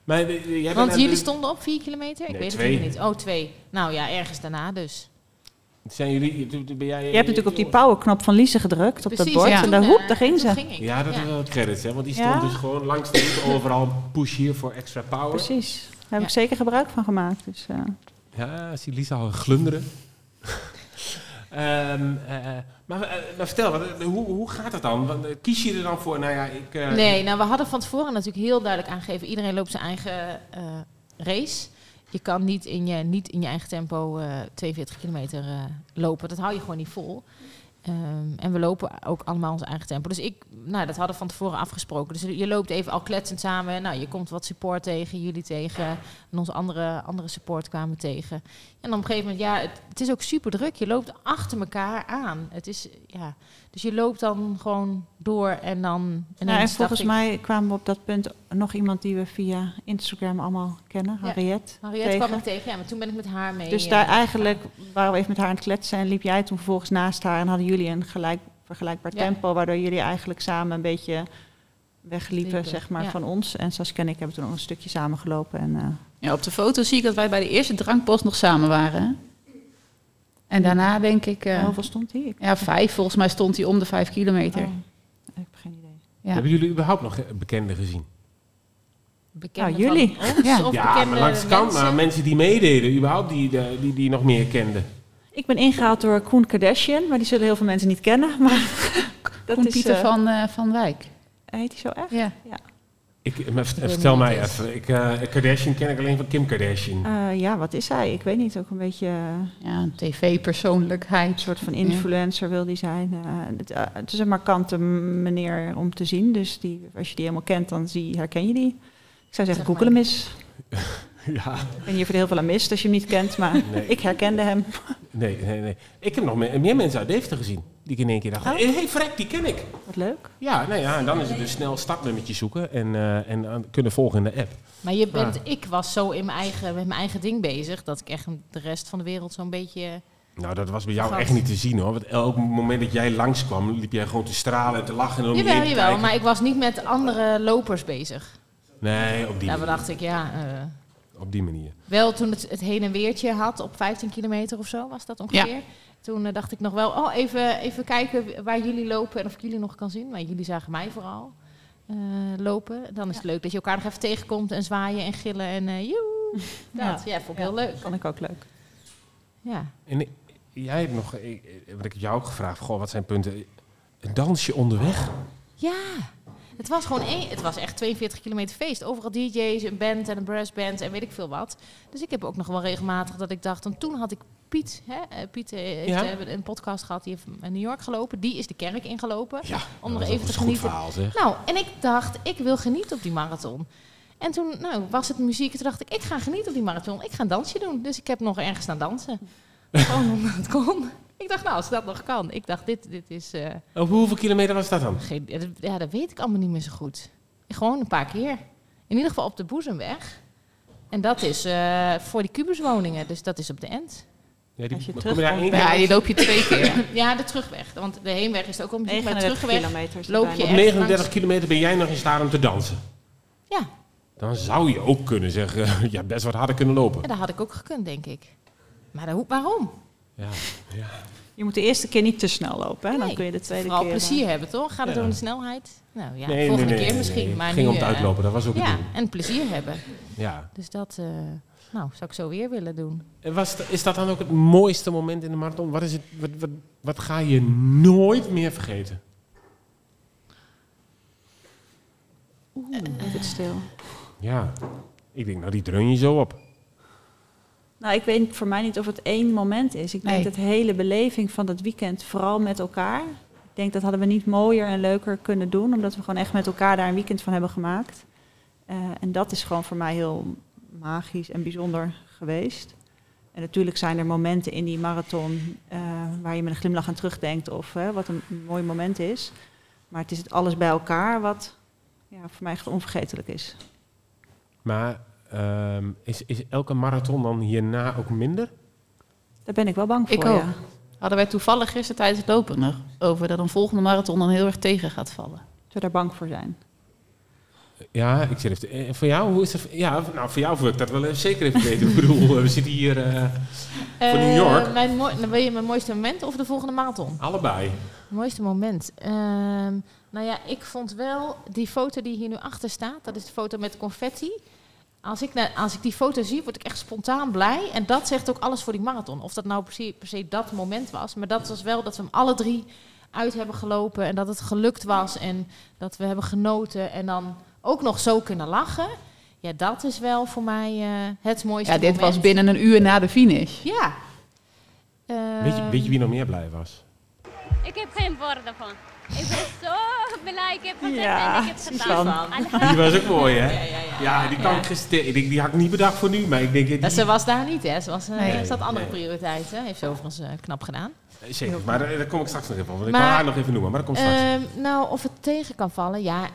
Maar, eh, jij Want jullie stonden op 4 kilometer? Ik Nee, weet twee. het niet. Oh, twee. Nou ja, ergens daarna dus. Zijn jullie, ben jij, Je hebt natuurlijk op die powerknop van Lise gedrukt, op Precies, dat bord. ja. En daar, hoep, eh, daar ging ze. ging ik. Ja, dat Ja. is wel credits, hè? Want die Ja. stond dus gewoon langs de route overal push hier voor extra power. Precies. Daar heb Ja. ik zeker gebruik van gemaakt. Dus, eh, Ja, zie Lisa al glunderen. Ehm, eh, maar, maar vertel, wat, hoe, hoe gaat het dan? Kies je er dan voor, nou ja, ik... eh, Nee, nou we hadden van tevoren natuurlijk heel duidelijk aangegeven... iedereen loopt zijn eigen eh, race. Je kan niet in je, niet in je eigen tempo eh 42 kilometer eh, lopen. Dat hou je gewoon niet vol. Ehm, en we lopen ook allemaal ons eigen tempo. Dus ik, nou, dat hadden we van tevoren afgesproken. Dus je loopt even al kletsend samen. Nou, je komt wat support tegen, jullie tegen. En onze andere, andere support kwamen tegen. En op een gegeven moment, ja, het, het is ook super druk. Je loopt achter elkaar aan. Het is, ja, dus je loopt dan gewoon door en dan... en dacht volgens ik- mij kwamen we op dat punt nog iemand die we via Instagram allemaal kennen, Ja. Harriet. Harriet tegen. kwam ik tegen, ja, maar toen ben ik met haar mee. Dus daar eigenlijk waren we even met haar aan het kletsen en liep jij toen vervolgens naast haar en hadden jullie een gelijk, vergelijkbaar Ja. tempo, waardoor jullie eigenlijk samen een beetje wegliepen Liepen, zeg maar, ja. van ons. En Saskia en ik hebben toen nog een stukje samen gelopen. En, eh, Ja, op de foto zie ik dat wij bij de eerste drankpost nog samen waren. hè? En daarna denk ik... eh, hoeveel stond? Ik- ja, vijf. Volgens mij stond hij om de vijf kilometer. Oh, ik heb geen idee. Ja. Hebben jullie überhaupt nog eh, bekenden gezien? bekende Nou, jullie. ons Ja. of ja, bekende maar langs de kant, mensen. maar mensen die meededen, überhaupt die, eh, die, die nog meer kenden. Ik ben ingehaald door Koen Kardashian, maar die zullen heel veel mensen niet kennen. Maar dat Koen is, Pieter eh, van, eh, van Wijk. Heet hij zo echt? Ja. Ja. Ik, maar vertel mij even. Ik, eh, Kardashian ken ik alleen van Kim Kardashian. Eh, ja, wat is hij? Ik weet niet. Ook een beetje eh, Ja, een tv-persoonlijkheid. een soort van influencer wil die zijn. Eh, het, het is een markante m- meneer om te zien. Dus die, als je die helemaal kent, dan zie, herken je die. Ik zou zeggen, Zeg google hem eens. Ja. Of je er heel veel aan mist als je hem niet kent, maar Nee. ik herkende hem. Nee, nee, nee. Ik heb nog meer, meer mensen uit Deventer gezien. Die ik in één keer dacht, hé, Oh. hey, frek, die ken ik. Wat leuk. Ja, nou ja, en dan is het dus snel startnummertje zoeken en, eh, en aan- kunnen volgen in de app. Maar je bent, Ah. ik was zo in mijn eigen, met mijn eigen ding bezig... dat ik echt de rest van de wereld zo'n beetje... Nou, dat was bij jou Gat. echt niet te zien hoor. Want elk moment dat jij langskwam, liep jij gewoon te stralen en te lachen en om je Jawel, kijken. maar ik was niet met andere lopers bezig. Nee, op die, Daar manier. dacht ik, ja... eh, op die manier. Wel toen het, het heen en weertje had op 15 kilometer of zo, was dat ongeveer. Toen eh, dacht ik nog wel, oh, even, even kijken waar jullie lopen en of ik jullie nog kan zien. Maar jullie zagen mij vooral eh, lopen. Dan is het leuk dat je elkaar nog even tegenkomt en zwaaien en gillen en eh joe. Dat, ja, vond ik heel leuk. Vond ik ook leuk. Ja. En ik- jij hebt nog, ik, wat ik jou ook gevraagd, goh, wat zijn punten? Een dansje onderweg? ja, het was gewoon één, het was echt 42 kilometer feest. Overal DJ's, een band en een brassband en weet ik veel wat. Dus ik heb ook nog wel regelmatig dat ik dacht, want toen had ik Piet, hè, eh, Piet eh, heeft Ja. eh, een podcast gehad, die heeft in New York gelopen. Die is de kerk ingelopen. Ja, om dat nog even te genieten. verhaal, zeg. Nou, en ik dacht, ik wil genieten op die marathon. En toen nou, was het muziek. En toen dacht ik, ik ga genieten op die marathon. Ik ga een dansje doen. Dus ik heb nog ergens staan dansen. Gewoon omdat het kon. Ik dacht, nou, als dat nog kan. Ik dacht, dit, dit is... eh, Op hoeveel kilometer was dat dan? geen, ja, dat- weet ik allemaal niet meer zo goed. Gewoon een paar keer. In ieder geval op de Boezemweg. En dat is eh, voor die kubuswoningen. Dus dat is op de end. Ja, die, Als je kom je daar één terugkomt. keer Ja, die loop je twee keer. Ja, de terugweg. Want de heenweg is ook al muziek. Maar de 39 terugweg loop je. Op echt 39 langs- kilometer ben jij nog in staat om te dansen. Ja. Dan zou je ook kunnen zeggen, ja, best wat harder kunnen lopen. ja, dat had ik ook gekund, denk ik. Maar dat, hoe- waarom? Ja, ja. Je moet de eerste keer niet te snel lopen, hè? dan Nee, kun je de tweede Vooral keer... eh, plezier hebben, toch? Gaat het Ja. om de snelheid? Nou ja, Nee, volgende nee, nee, keer nee, misschien. nee. Maar Het ging nu, om het eh, uitlopen, dat was ook het Ja, en plezier hebben. ja. Dus dat eh, nou, zou ik zo weer willen doen. En was, is dat dan ook het mooiste moment in de marathon? Wat, is het, wat, wat, wat ga je nooit meer vergeten? Even stil. Ja, ik denk, nou die dreun je zo op. Nou, ik weet voor mij niet of het één moment is. Ik denk Nee. dat de hele beleving van dat weekend, vooral met elkaar. Ik denk dat hadden we niet mooier en leuker kunnen doen, omdat we gewoon echt met elkaar daar een weekend van hebben gemaakt. Eh, en dat is gewoon voor mij heel magisch en bijzonder geweest. En natuurlijk zijn er momenten in die marathon eh, waar je met een glimlach aan terugdenkt of eh, wat een mooi moment is. Maar het is het alles bij elkaar wat ja, voor mij echt onvergetelijk is. Maar ehm, is, is elke marathon dan hierna ook minder? Daar ben ik wel bang voor. Ik ook. ja. Hadden wij toevallig gisteren tijdens het lopen nog over dat een volgende marathon dan heel erg tegen gaat vallen. Dat we daar bang voor zijn. Ja, ik zit even... eh, voor jou, hoe is dat? Ja, nou, voor jou wil ik dat wel even zeker even weten. ik bedoel, we zitten hier eh, voor New Eh, York. Mijn mooi, dan wil je mijn mooiste moment of de volgende marathon? Allebei. Mooiste moment. Ehm, nou ja, ik vond wel die foto die hier nu achter staat. Dat is de foto met confetti. Als ik, als ik die foto zie, word ik echt spontaan blij. En dat zegt ook alles voor die marathon. Of dat nou per se, per se dat moment was. Maar dat was wel dat we hem alle drie uit hebben gelopen. En dat het gelukt was. En dat we hebben genoten. En dan ook nog zo kunnen lachen. Ja, dat is wel voor mij eh, het mooiste Ja, dit moment. was binnen een uur na de finish. Ja. Weet, je, weet je wie nog meer blij was? Ik heb geen woorden van. Ik ben zo blij. Ik heb gezegd Ja, en ik heb gedaan. Die was ook mooi, hè? Ja, ja, ja. Ja, die kan Ja. ik gisteren... Ik denk, die had ik niet bedacht voor nu, maar ik denk... Die, Ja, ze was daar niet, hè? Ze, was, eh, Nee. ze had andere Nee. prioriteiten. Heeft ze overigens eh, knap gedaan. Zeker, maar daar, daar kom ik straks nog even op. Want ik Maar, kan haar nog even noemen, maar dat komt straks. Ehm, nou, of het tegen kan vallen, ja.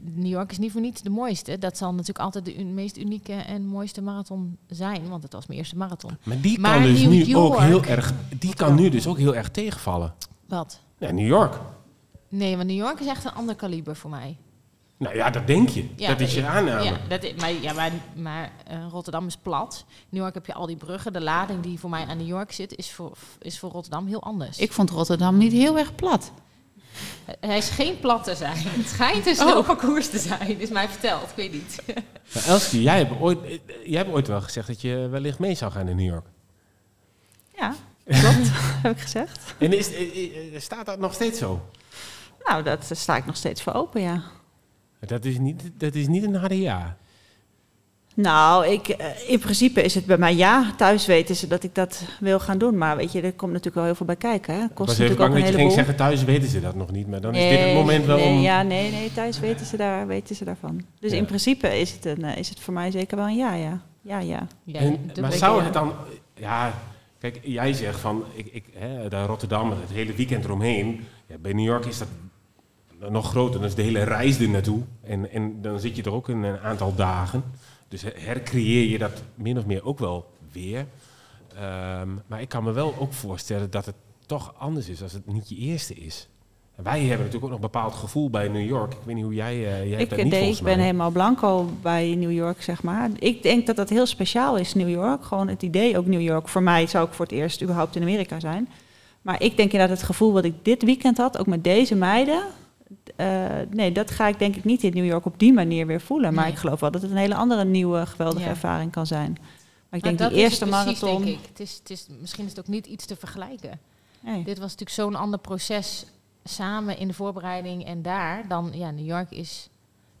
New York is niet voor niets de mooiste. Dat zal natuurlijk altijd de un- meest unieke en mooiste marathon zijn, want het was mijn eerste marathon. maar die maar kan dus New nu ook York- heel erg... Die kan nu dus ook heel erg tegenvallen. Wat? Ja, New York. Nee, want New York is echt een ander kaliber voor mij. Nou ja, dat denk je. Ja, dat is je aanname. Ja, dat is, maar ja, maar, maar eh, Rotterdam is plat. New York heb je al die bruggen. De lading die voor mij aan New York zit, is voor, is voor Rotterdam heel anders. Ik vond Rotterdam niet heel erg plat. Hij is geen plat te zijn. Het schijnt Oh. een snelparcours te zijn. Is mij verteld. Ik weet niet. Maar Elske, jij hebt, ooit, eh, jij hebt ooit wel gezegd dat je wellicht mee zou gaan in New York. Ja, klopt, heb ik gezegd. En is, eh, eh, staat dat nog steeds zo? Nou, dat daar sta ik nog steeds voor open, ja. Dat is niet, dat is niet een harde ja. Nou, ik, eh, in principe is het bij mij ja. Thuis weten ze dat ik dat wil gaan doen. Maar weet je, er komt natuurlijk wel heel veel bij kijken. Hè. Kost was even natuurlijk ook bang een dat je ging heleboel. zeggen, thuis weten ze dat nog niet. Maar dan is dit het moment wel nee, om... Ja, nee, nee, thuis weten ze, daar, weten ze daarvan. Dus Ja. in principe is het, een, eh, is het voor mij zeker wel een ja, ja. Ja, ja. En, maar zou het dan... Ja, kijk, jij zegt van, ik, ik, hè, daar Rotterdam, het hele weekend eromheen. Ja, bij New York is dat nog groter. Dan is de hele reis er naartoe. En, en dan zit je er ook een, een aantal dagen. Dus hercreëer je dat min of meer ook wel weer. Ehm, maar ik kan me wel ook voorstellen dat het toch anders is als het niet je eerste is. Wij hebben natuurlijk ook nog een bepaald gevoel bij New York. Ik weet niet hoe jij... eh jij hebt Ik, dat niet ik ben mij. helemaal blanco bij New York, zeg maar. Ik denk dat dat heel speciaal is, New York. Gewoon het idee ook New York. Voor mij zou ik voor het eerst überhaupt in Amerika zijn. Maar ik denk inderdaad het gevoel wat ik dit weekend had, ook met deze meiden... eh, nee, dat ga ik denk ik niet in New York op die manier weer voelen. Maar Nee. ik geloof wel dat het een hele andere nieuwe, geweldige Ja. ervaring kan zijn. Maar ik Maar denk dat die is eerste het precies, marathon... Denk ik. Het is, het is, misschien is het ook niet iets te vergelijken. Nee. Dit was natuurlijk zo'n ander proces samen in de voorbereiding en daar. Dan, ja, New York is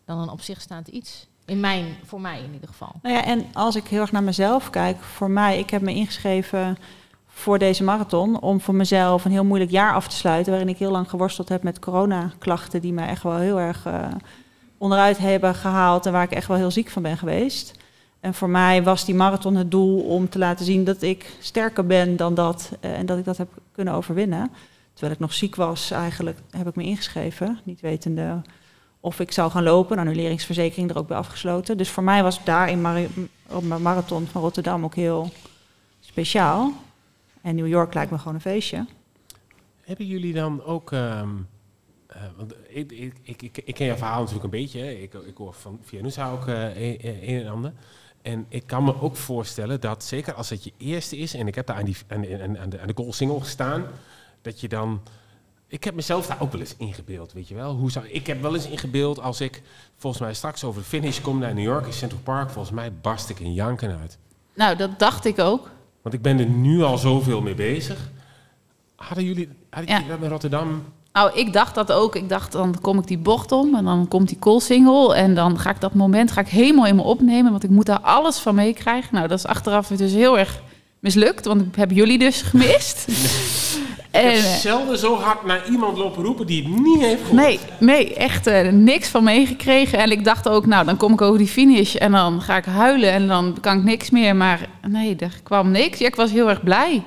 dan een op zich staand iets. In mijn, voor mij in ieder geval. Nou ja, en als ik heel erg naar mezelf kijk, voor mij, ik heb me ingeschreven voor deze marathon om voor mezelf een heel moeilijk jaar af te sluiten, waarin ik heel lang geworsteld heb met coronaklachten die mij echt wel heel erg eh, onderuit hebben gehaald en waar ik echt wel heel ziek van ben geweest. En voor mij was die marathon het doel om te laten zien dat ik sterker ben dan dat eh, en dat ik dat heb kunnen overwinnen. Terwijl ik nog ziek was, eigenlijk heb ik me ingeschreven, niet wetende of ik zou gaan lopen. Nou, annuleringsverzekering er ook bij afgesloten. Dus voor mij was daar in Mari- op mijn marathon van Rotterdam ook heel speciaal. En New York lijkt me gewoon een feestje. Hebben jullie dan ook... ehm, eh, want ik, ik, ik, ik, ken jouw verhaal natuurlijk een beetje. Ik, ik hoor van Vianusa ook eh, een, een en ander. En ik kan me ook voorstellen dat, zeker als het je eerste is... en ik heb daar aan, die, aan, aan de, aan de goal single gestaan... dat je dan... Ik heb mezelf daar ook wel eens ingebeeld, weet je wel. Hoe zou, ik heb wel eens ingebeeld als ik volgens mij straks over de finish kom naar New York in Central Park. Volgens mij barst ik in janken uit. Nou, dat dacht ik ook. Want ik ben er nu al zoveel mee bezig. Hadden jullie, hadden Ja. jullie dat met Rotterdam? Nou, ik dacht dat ook. Ik dacht, dan kom ik die bocht om en dan komt die koolsingel. En dan ga ik dat moment ga ik helemaal in me opnemen, want ik moet daar alles van meekrijgen. Nou, dat is achteraf dus heel erg mislukt, want ik heb jullie dus gemist. Ik heb eh, zelden zo hard naar iemand lopen roepen die het niet heeft gehoord. Nee, nee, echt eh, niks van meegekregen. En ik dacht ook, nou, dan kom ik over die finish en dan ga ik huilen en dan kan ik niks meer. Maar nee, er kwam niks. Ja, ik was heel erg blij.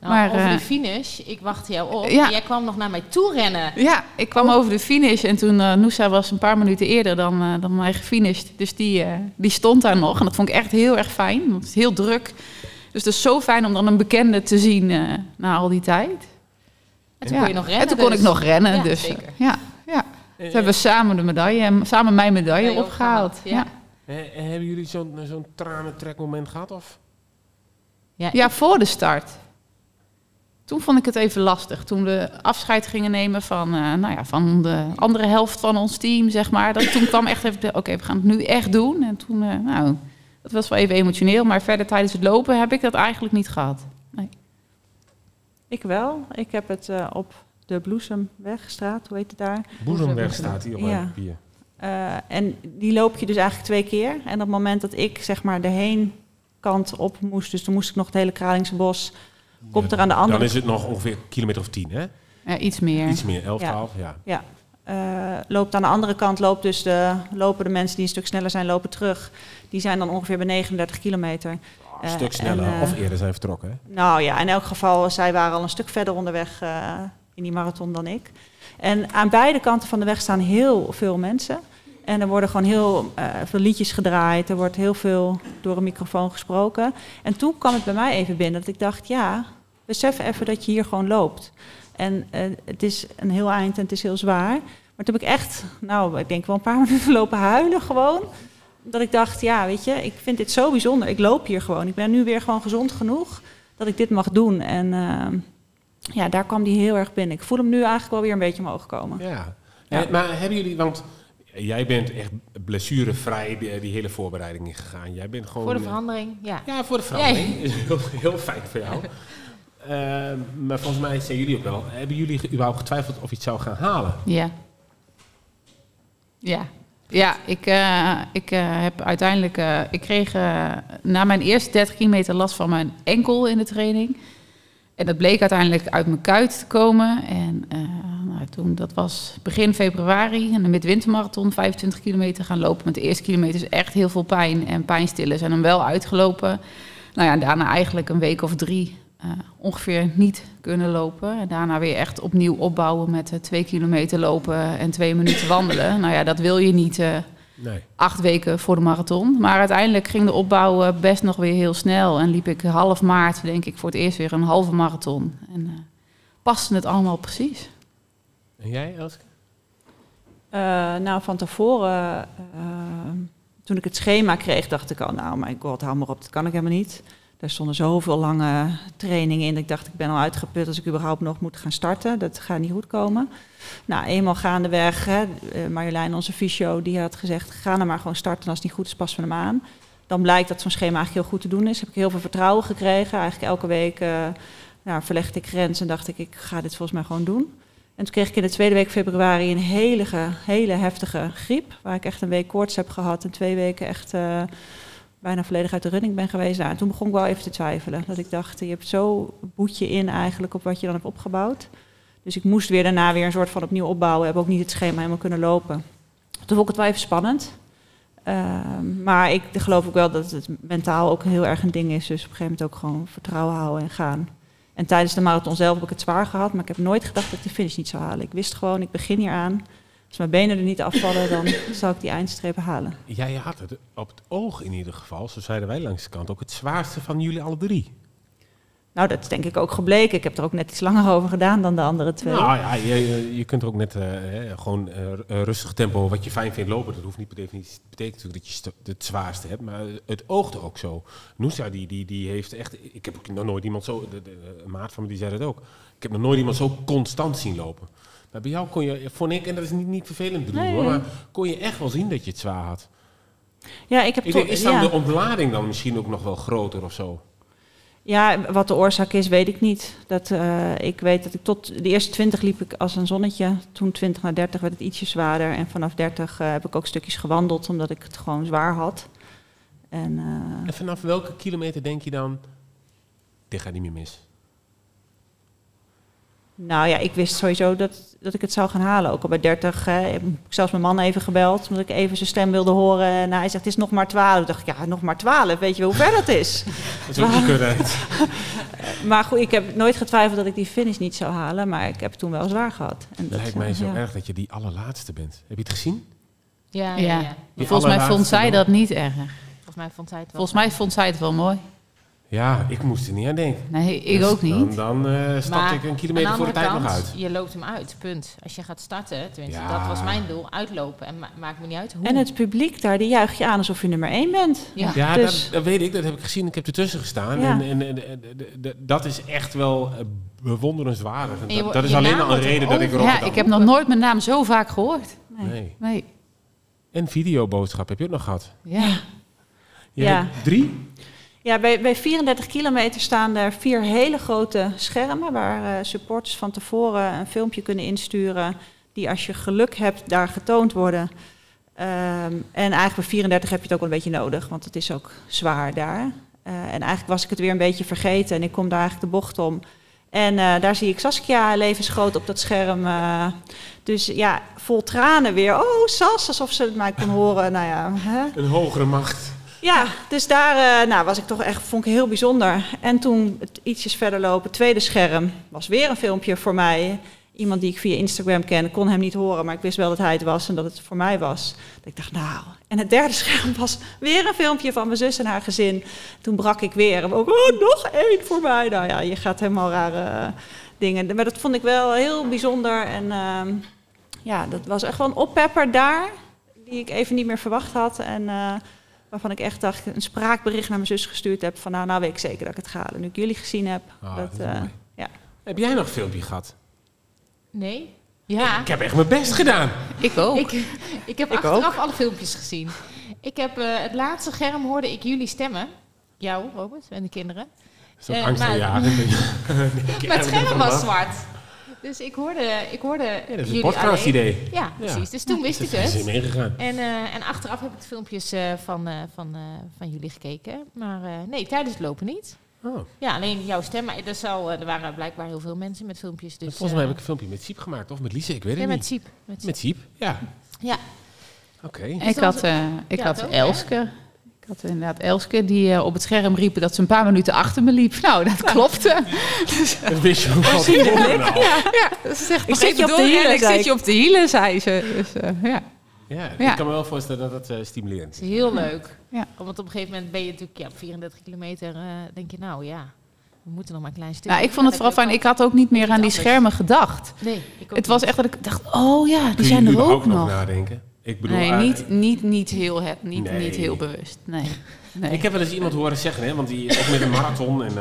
Nou, maar, over eh, de finish, ik wachtte jou op. Ja. en Jij kwam nog naar mij toe rennen. Ja, ik kwam over de finish en toen eh Noosa was een paar minuten eerder dan, eh, dan mij gefinished. Dus die, eh, die stond daar nog en dat vond ik echt heel erg fijn, want het is heel druk. Dus het is zo fijn om dan een bekende te zien eh, na al die tijd. En toen kon je nog rennen, En toen kon dus. ik nog rennen, Ja, dus zeker. eh, ja, ja. Toen hebben we samen de medaille, samen mijn medaille opgehaald. Ja. ja. Eh, hebben jullie zo'n zo'n tranentrekmoment gehad? Of? Ja, Ja, voor de start. Toen vond ik het even lastig. Toen we afscheid gingen nemen van, eh, nou ja, van de andere helft van ons team, zeg maar. Dat, toen kwam echt even, oké, we gaan het nu echt doen. En toen, eh, nou, dat was wel even emotioneel. Maar verder tijdens het lopen heb ik dat eigenlijk niet gehad. Ik wel. Ik heb het eh, op de Bloesemwegstraat, hoe heet het daar? Boezemweg staat hier op mijn Ja. papier. Eh, en die loop je dus eigenlijk twee keer. En op het moment dat ik zeg maar de heenkant op moest, dus toen moest ik nog het hele Kralingse bos, komt er aan de andere Dan is het nog ongeveer een kilometer of tien, hè? Ja, iets meer. Iets meer, 11, Ja. 12, ja. Ja. Eh, loopt aan de andere kant, loopt dus de, lopen de mensen die een stuk sneller zijn, lopen terug. Die zijn dan ongeveer bij 39 kilometer. Een Eh, stuk sneller. en, eh, of eerder zijn vertrokken, hè? Nou ja, in elk geval, zij waren al een stuk verder onderweg eh, in die marathon dan ik. En aan beide kanten van de weg staan heel veel mensen. En er worden gewoon heel eh, veel liedjes gedraaid. Er wordt heel veel door een microfoon gesproken. En toen kwam het bij mij even binnen dat ik dacht, ja, besef even dat je hier gewoon loopt. En eh, het is een heel eind en het is heel zwaar. Maar toen heb ik echt, nou, ik denk wel een paar minuten lopen huilen gewoon. Dat ik dacht, ja, weet je, ik vind dit zo bijzonder. Ik loop hier gewoon. Ik ben nu weer gewoon gezond genoeg dat ik dit mag doen. En eh, ja, daar kwam die heel erg binnen. Ik voel hem nu eigenlijk wel weer een beetje omhoog komen. Ja. Ja. Maar hebben jullie, want jij bent echt blessurevrij die, die hele voorbereiding ingegaan. Jij bent gewoon... Voor de eh, verandering, ja. Ja, voor de verandering. Is heel, heel fijn voor jou. Eh, maar volgens mij zijn jullie ook wel. Hebben jullie überhaupt getwijfeld of je het zou gaan halen? Ja. Ja. Ja, ik, eh, ik eh, heb uiteindelijk... eh, ik kreeg na mijn eerste 30 kilometer last van mijn enkel in de training. En dat bleek uiteindelijk uit mijn kuit te komen. En nou, toen, dat was begin februari, en de midwintermarathon, 25 kilometer gaan lopen. Met de eerste kilometer is echt heel veel pijn en pijnstillen zijn hem wel uitgelopen. Nou ja, en daarna eigenlijk een week of drie eh, ongeveer niet kunnen lopen. En daarna weer echt opnieuw opbouwen met eh, twee kilometer lopen en twee minuten wandelen. Nou ja, dat wil je niet eh, Nee. acht weken voor de marathon. Maar uiteindelijk ging de opbouw best nog weer heel snel. En liep ik half maart, denk ik, voor het eerst weer een halve marathon. En eh paste het allemaal precies. En jij, Elske? Eh, nou, van tevoren, toen ik het schema kreeg, dacht ik al, nou, mijn god, hou maar op, dat kan ik helemaal niet. Er stonden zoveel lange trainingen in. Ik dacht, ik ben al uitgeput als ik überhaupt nog moet gaan starten. Dat gaat niet goed komen. Nou, eenmaal gaandeweg, hè, eh, Marjolein, onze fysio, die had gezegd... ga nou maar gewoon starten en als het niet goed is, passen we hem aan. Dan blijkt dat zo'n schema eigenlijk heel goed te doen is. Heb ik heel veel vertrouwen gekregen. Eigenlijk elke week eh nou, verlegde ik grens en dacht ik, ik ga dit volgens mij gewoon doen. En toen kreeg ik in de tweede week februari een hele, hele heftige griep. Waar ik echt een week koorts heb gehad en twee weken echt eh, bijna volledig uit de running ben geweest. Nou, en toen begon ik wel even te twijfelen. Dat ik dacht, je hebt zo boetje in eigenlijk op wat je dan hebt opgebouwd. Dus ik moest weer daarna weer een soort van opnieuw opbouwen. Heb ook niet het schema helemaal kunnen lopen. Toen vond ik het wel even spannend. Ehm, maar ik geloof ook wel dat het mentaal ook heel erg een ding is. Dus op een gegeven moment ook gewoon vertrouwen houden en gaan. En tijdens de marathon zelf heb ik het zwaar gehad. Maar ik heb nooit gedacht dat ik de finish niet zou halen. Ik wist gewoon, ik begin hier aan. Als mijn benen er niet afvallen, dan zal ik die eindstreep halen. Jij had het op het oog in ieder geval, zo zeiden wij langs de kant, ook het zwaarste van jullie alle drie. Nou, dat is denk ik ook gebleken. Ik heb er ook net iets langer over gedaan dan de andere twee. Nou ja, je, je- kunt er ook net eh, gewoon eh, rustig tempo, wat je fijn vindt lopen. Dat hoeft niet per definitie te betekenen natuurlijk dat je het zwaarste hebt, maar het oogde ook zo. Noosa, die, die, die heeft echt, ik heb nog nooit iemand zo, de, maat van me die zei het ook, ik heb nog nooit iemand zo constant zien lopen. Maar bij jou kon je, vond ik, en dat is niet, niet vervelend bedoeld Nee, hoor, maar kon je echt wel zien dat je het zwaar had. Ja, ik heb Ik denk, is dan ja. de ontlading dan misschien ook nog wel groter of zo? Ja, wat de oorzaak is, weet ik niet. Dat, eh, ik weet dat ik tot de eerste 20 liep ik als een zonnetje. Toen 20 naar 30 werd het ietsje zwaarder. En vanaf 30 eh, heb ik ook stukjes gewandeld, omdat ik het gewoon zwaar had. En, eh, En vanaf welke kilometer denk je dan, dit gaat niet meer mis? Nou ja, ik wist sowieso dat, dat ik het zou gaan halen. Ook al bij 30 hè, heb ik zelfs mijn man even gebeld, omdat ik even zijn stem wilde horen. En hij zegt, het is nog maar 12. Ik dacht, ja, nog maar 12. Weet je wel hoe ver dat is? Dat is ook niet kunnen. maar goed, ik heb nooit getwijfeld dat ik die finish niet zou halen. Maar ik heb het toen wel zwaar gehad. En Het dat, lijkt mij zo ja. erg dat je die allerlaatste bent. Heb je het gezien? Ja, Ja. ja, ja. Volgens mij vond zij dat niet erg. Volgens mij vond zij het wel. Volgens mij vond zij het wel mooi. Ja, ik moest er niet aan denken. Nee, ik Dus ook niet. Dan, dan eh, stapte Maar ik een kilometer voor de tijd nog uit. Je loopt hem uit, punt. Als je gaat starten, tenminste, Ja. dat was mijn doel, uitlopen. En ma- maakt me niet uit hoe. En het publiek daar, die juicht je aan alsof je nummer 1 bent. Ja. Ja, Dus- dat, dat weet ik. Dat heb ik gezien. Ik heb ertussen gestaan. Ja. En, en, dat is echt wel eh, bewonderenswaardig. Dat, is alleen al een reden dat ik erop Ja, ik heb nog nooit mijn naam zo vaak gehoord. Nee. Nee. En videoboodschap heb je ook nog gehad. Ja. Je Ja. hebt drie? Ja, bij, bij 34 kilometer staan er vier hele grote schermen waar eh, supporters van tevoren een filmpje kunnen insturen die als je geluk hebt daar getoond worden. Ehm, en eigenlijk bij 34 heb je het ook een beetje nodig, want het is ook zwaar daar. Eh, en eigenlijk was ik het weer een beetje vergeten en ik kom daar eigenlijk de bocht om. En eh, daar zie ik Saskia levensgroot op dat scherm. dus ja, vol tranen weer. Oh, Sas, alsof ze het mij kon horen. Nou ja, hè? Een hogere macht. Ja, dus daar eh, nou, was ik toch echt, vond ik heel bijzonder. En toen ietsjes verder lopen, tweede scherm, was weer een filmpje voor mij. Iemand die ik via Instagram ken, kon hem niet horen, maar ik wist wel dat hij het was en dat het voor mij was. Dat ik dacht, nou. En het derde scherm was weer een filmpje van mijn zus en haar gezin. Toen brak ik weer. Ook, oh, nog één voor mij. Nou ja, je gaat helemaal rare eh, dingen. Maar dat vond ik wel heel bijzonder. En ehm, ja, dat was echt wel een oppepper daar, die ik even niet meer verwacht had. En eh, waarvan ik echt dacht, een spraakbericht naar mijn zus gestuurd heb. Van nou, nou weet ik zeker dat ik het ga halen. Nu ik jullie gezien heb. Ah, dat, eh, ja. Heb jij nog een filmpje gehad? Nee? Ja. Ik heb echt mijn best gedaan. Ik ook. Ik, ik heb Ik achteraf alle filmpjes gezien. Ik heb eh, het laatste scherm hoorde ik jullie stemmen. Jou, Robert, en de kinderen. Is ook Eh, angst maar- Maar het er scherm was zwart. Dus ik hoorde, ik hoorde Ja, dat is een podcast-idee. alleen. Ja, precies. Dus toen wist Dus ik is het. meegegaan. En, eh, en achteraf heb ik de filmpjes eh, van, eh, van, eh, van jullie gekeken. Maar eh, nee, tijdens het lopen niet. Oh. Ja, alleen jouw stem. Maar er, eh, er waren blijkbaar heel veel mensen met filmpjes. Dus, Volgens mij heb ik een filmpje met Siep gemaakt. Of met Lise, ik weet het ja, niet. met Siep. Met Siep. Met Siep, ja. Ja. Oké. Ik had, eh, ik Ja, had? Elske. Ik had inderdaad Elske die eh, op het scherm riep dat ze een paar minuten achter me liep. Nou, dat klopte. Dus, Dat wist je ook al al. ja, dat is echt Ik nog zit even je op de hielen, Ik zei zit je op de hielen, zei ze. Dus, eh, ja. Ja, Ja. ik kan me wel voorstellen dat dat eh, stimulerend Het is. heel leuk. Ja. Want op een gegeven moment ben je natuurlijk ja, op 34 kilometer. eh, denk je, nou ja, we moeten nog maar een klein stukje. Nou, ik vond het vooral fijn. Ik had ook niet meer aan die schermen gedacht. Nee, ik ook Het was niet. echt dat ik dacht, oh ja, die Kun je zijn er ook nog nog. nadenken? Ik bedoel, Nee, eh, niet, niet, niet, heel, he- niet, Nee. niet heel bewust. Nee. nee. Ik heb wel eens iemand horen zeggen, hè, want die ook met een marathon. En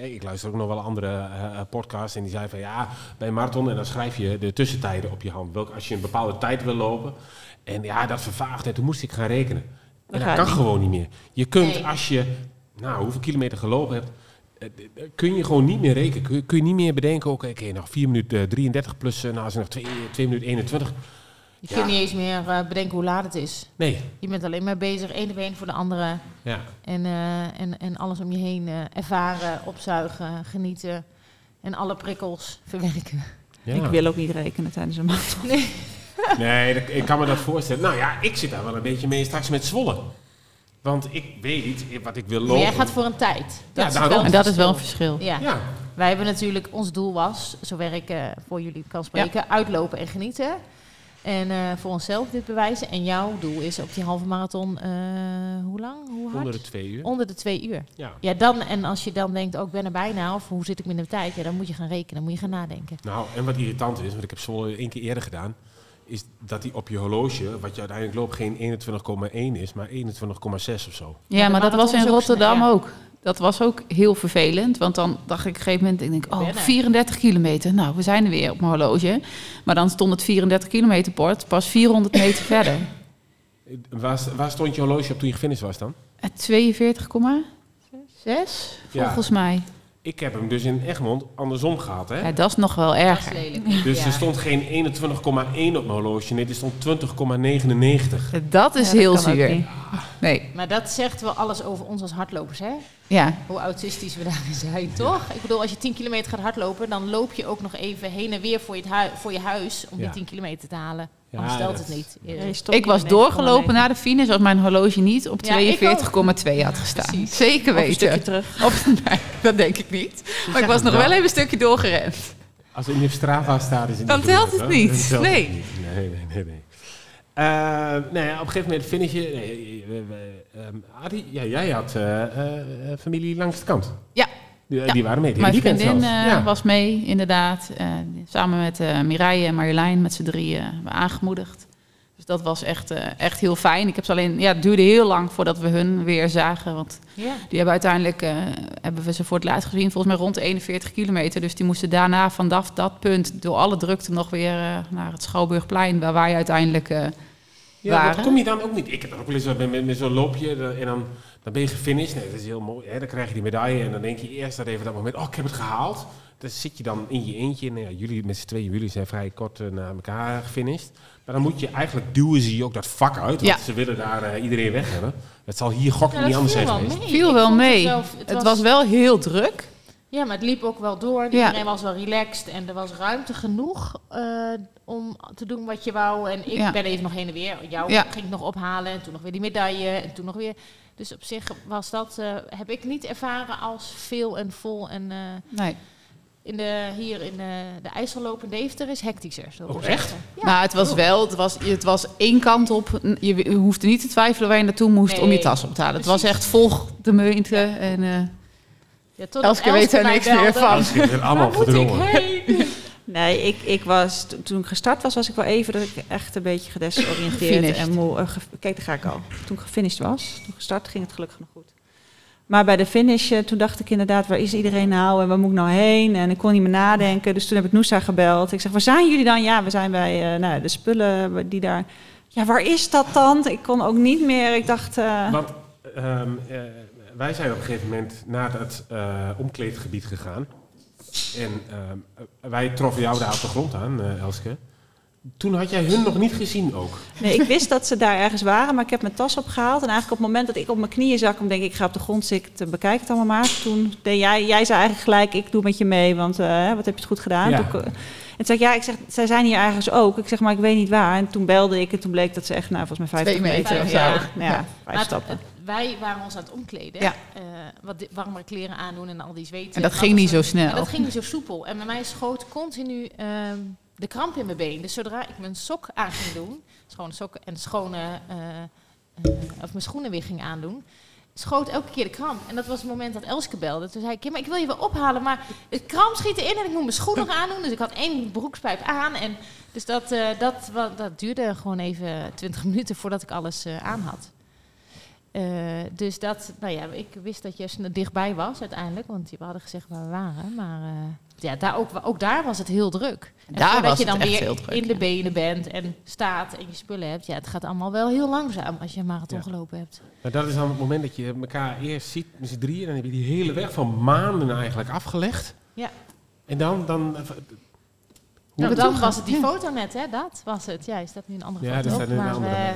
eh, ik luister ook nog wel andere eh, podcasts. En die zei van ja, bij een marathon. En dan schrijf je de tussentijden op je hand. Welke, als je een bepaalde tijd wil lopen. En ja, dat vervaagt. En toen moest ik gaan rekenen. En dat kan niet. gewoon niet meer. Je kunt Nee. als je, nou, hoeveel kilometer gelopen hebt. Kun je gewoon niet meer rekenen. Kun je, kun je niet meer bedenken, oké, oké, nog 4 minuten eh, 33 plus, nou, is er nog 2, 2 minuten 21. Je Ja. kunt niet eens meer eh, bedenken hoe laat het is. Nee, Je bent alleen maar bezig, één op één voor de andere. ja. En, eh, en, en alles om je heen eh, ervaren, opzuigen, genieten. En alle prikkels verwerken. ja. Ik wil ook niet rekenen tijdens een marathon. Nee. Nee, dat- ik kan me dat voorstellen. Nou ja, ik zit daar wel een beetje mee straks met Zwolle. Want ik weet wat ik wil Maar lopen. jij gaat voor een tijd. Ja, is daarom. wel En dat is wel een verschil. Ja. Ja, Wij hebben natuurlijk, ons doel was, zover ik eh, voor jullie kan spreken, uitlopen en genieten. En eh, voor onszelf dit bewijzen. En jouw doel is op die halve marathon, eh, hoe lang? Hoe hard? onder de twee uur. Onder de twee uur. Ja. Ja, dan, en als je dan denkt, oh, ik ben er bijna, of hoe zit ik met de tijd? Ja, dan moet je gaan rekenen, dan moet je gaan nadenken. Nou, en wat irritant is, want ik heb Zwolle één keer eerder gedaan, is dat die op je horloge, wat je uiteindelijk loopt, geen 21,1 is, maar 21,6 of zo. Ja, maar dat was in ook Rotterdam snel, ja. ook. Dat was ook heel vervelend. Want dan dacht ik op een gegeven moment, ik denk, oh, er. 34 kilometer. Nou, we zijn er weer op mijn horloge. Maar dan stond het 34 kilometer bord pas 400 meter verder. Eh, Waar, waar stond je horloge op toen je gefinished was dan? Eh, 42,6 volgens mij. Ik heb hem dus in Egmond andersom gehad, hè? Ja, dat is nog wel lelijk. Dus Ja. er stond geen 21,1 op mijn horloge, nee, er stond 20,99. Dat is Ja, dat heel zuur. Nee. Maar dat zegt wel alles over ons als hardlopers, hè? Ja. Hoe autistisch we daarin zijn, toch? Ik bedoel, als je 10 kilometer gaat hardlopen, dan loop je ook nog even heen en weer voor je, hui- voor je huis om Ja. die 10 kilometer te halen. Ja, Anders stelt het niet. Ik was doorgelopen 1,9. naar de finish als mijn horloge niet op Ja, ik 42,2 had gestaan. Zeker Of een weten. stukje terug. Of, nee, dat denk ik niet. Maar ik was nog wel. wel even een stukje doorgerend. Als het in je Strava staat, is het Dan niet telt het niet. Telt Nee. het niet. Nee, nee, nee. nee. Eh, nou ja, op een gegeven moment finish je... Nee, we- we- ehm, Adi, ja, jij had eh, eh, eh, familie langs de kant. Ja. Die, Ja. die waren mee. het Mijn vriendin eh, ja. was mee, inderdaad. Eh, samen met eh Mireille en Marjolein, met z'n drieën, aangemoedigd. Dus dat was echt, eh, echt heel fijn. Ik heb ze alleen, ja, het duurde heel lang voordat we hun weer zagen. Want Ja. die hebben uiteindelijk, eh, hebben we ze voor het laatst gezien, volgens mij rond de 41 kilometer. Dus die moesten daarna vanaf dat punt door alle drukte nog weer eh, naar het Schouwburgplein, waar wij uiteindelijk eh, Ja, waren. dat kom je dan ook niet. Ik heb dat ook wel eens met, met, met zo'n loopje dan- en dan, dan ben je gefinished. Nee, dat is heel mooi. Hè? Dan krijg je die medaille en dan denk je eerst dat even dat moment, oh, ik heb het gehaald. Dan zit je dan in je eentje. Nou ja, jullie met z'n tweeën, jullie zijn vrij kort eh, na elkaar gefinished. Maar dan moet je eigenlijk duwen ze je ook dat vak uit, want Ja. ze willen daar eh, iedereen weg hebben. Het zal hier gok Ja, niet anders zijn geweest. mee. viel wel het mee. het, het was... was- wel heel druk. Ja, maar het liep ook wel door. Ja. Iedereen was wel relaxed en er was ruimte genoeg eh, om te doen wat je wou. En ik Ja. ben even nog heen en weer. Jou Ja. ging ik nog ophalen en toen nog weer die medaille en toen nog weer. Dus op zich was dat, eh, heb ik niet ervaren als veel en vol. En eh, Nee. in de, hier in de, de IJsselloop in Deventer is hectischer. zo Oh, echt? Ja. Nou, het was wel, het was, het was één kant op. Je, hoefde niet te twijfelen waar je naartoe moest om je tas op te halen. Het was echt volg de meute. En eh Ja, totdat Elske weet er niks meer van. Elske heeft allemaal verdrongen. heen? Nee, ik, ik was, to- toen ik gestart was, was ik wel even dat ik echt een beetje gedesoriënteerd en moe. eh, kijk, daar ga ik al. Toen ik gefinished was, toen gestart, ging het gelukkig nog goed. Maar bij de finish, eh, toen dacht ik inderdaad, waar is iedereen nou en waar moet ik nou heen? En ik kon niet meer nadenken, dus toen heb ik Noosa gebeld. Ik zeg, waar zijn jullie dan? Ja, we zijn bij eh, nou, de spullen die daar... Ja, waar is dat dan? Ik kon ook niet meer. Ik dacht... eh, Want ehm, eh, wij zijn op een gegeven moment naar het eh, omkleedgebied gegaan. En ehm, eh, wij troffen jou daar op de grond aan, eh, Elske. Toen had jij hun nog niet gezien ook. Nee, ik wist dat ze daar ergens waren, maar ik heb mijn tas opgehaald. En eigenlijk op het moment dat ik op mijn knieën zak, om denk ik, ik ga op de grond zitten, bekijk het allemaal maar. Toen deed jij, jij zei eigenlijk gelijk, ik doe met je mee, want eh, wat heb je het goed gedaan. Ja. Toen, en toen zei ik, ja, ik zeg, zij zijn hier ergens ook. Ik zeg, maar ik weet niet waar. En toen belde ik en toen bleek dat ze echt, nou, volgens mij 50 Twee meter meter. of ja, zo. nou ja, Ja. vijf Maar stappen. Wij waren ons aan het omkleden. Ja. Eh, wat warmere kleren aandoen en al die zweten. En dat En ging niet zo snel. En dat ging niet zo soepel. En bij mij schoot continu ehm, de kramp in mijn been. Dus zodra ik mijn sok aan ging doen, schone sokken en schone, eh, eh, of mijn schoenen weer ging aandoen, schoot elke keer de kramp. En dat was het moment dat Elske belde. Toen zei ik, "Ja, maar ik wil je wel ophalen, maar het kramp schiet erin en ik moet mijn schoen nog aandoen. Dus ik had één broekspijp aan. En dus dat, eh, dat, dat duurde gewoon even 20 minuten voordat ik alles aan had. Eh, dus dat, nou ja, ik wist dat je dichtbij was uiteindelijk, want we hadden gezegd waar we waren. Maar eh, ja, daar ook, ook daar was het heel druk. En Daar was je het dan echt weer druk, in de ja. benen bent en staat en je spullen hebt, ja, het gaat allemaal wel heel langzaam als je een marathon Ja. gelopen hebt. Maar dat is dan het moment dat je elkaar eerst ziet met z'n drieën. Dan heb je die hele weg van maanden eigenlijk afgelegd. Ja. En dan... dan Nou, Hoe- dan was het die foto net, hè? Dat was het. Ja, is dat nu een andere Ja, foto? er staat nu een andere eh.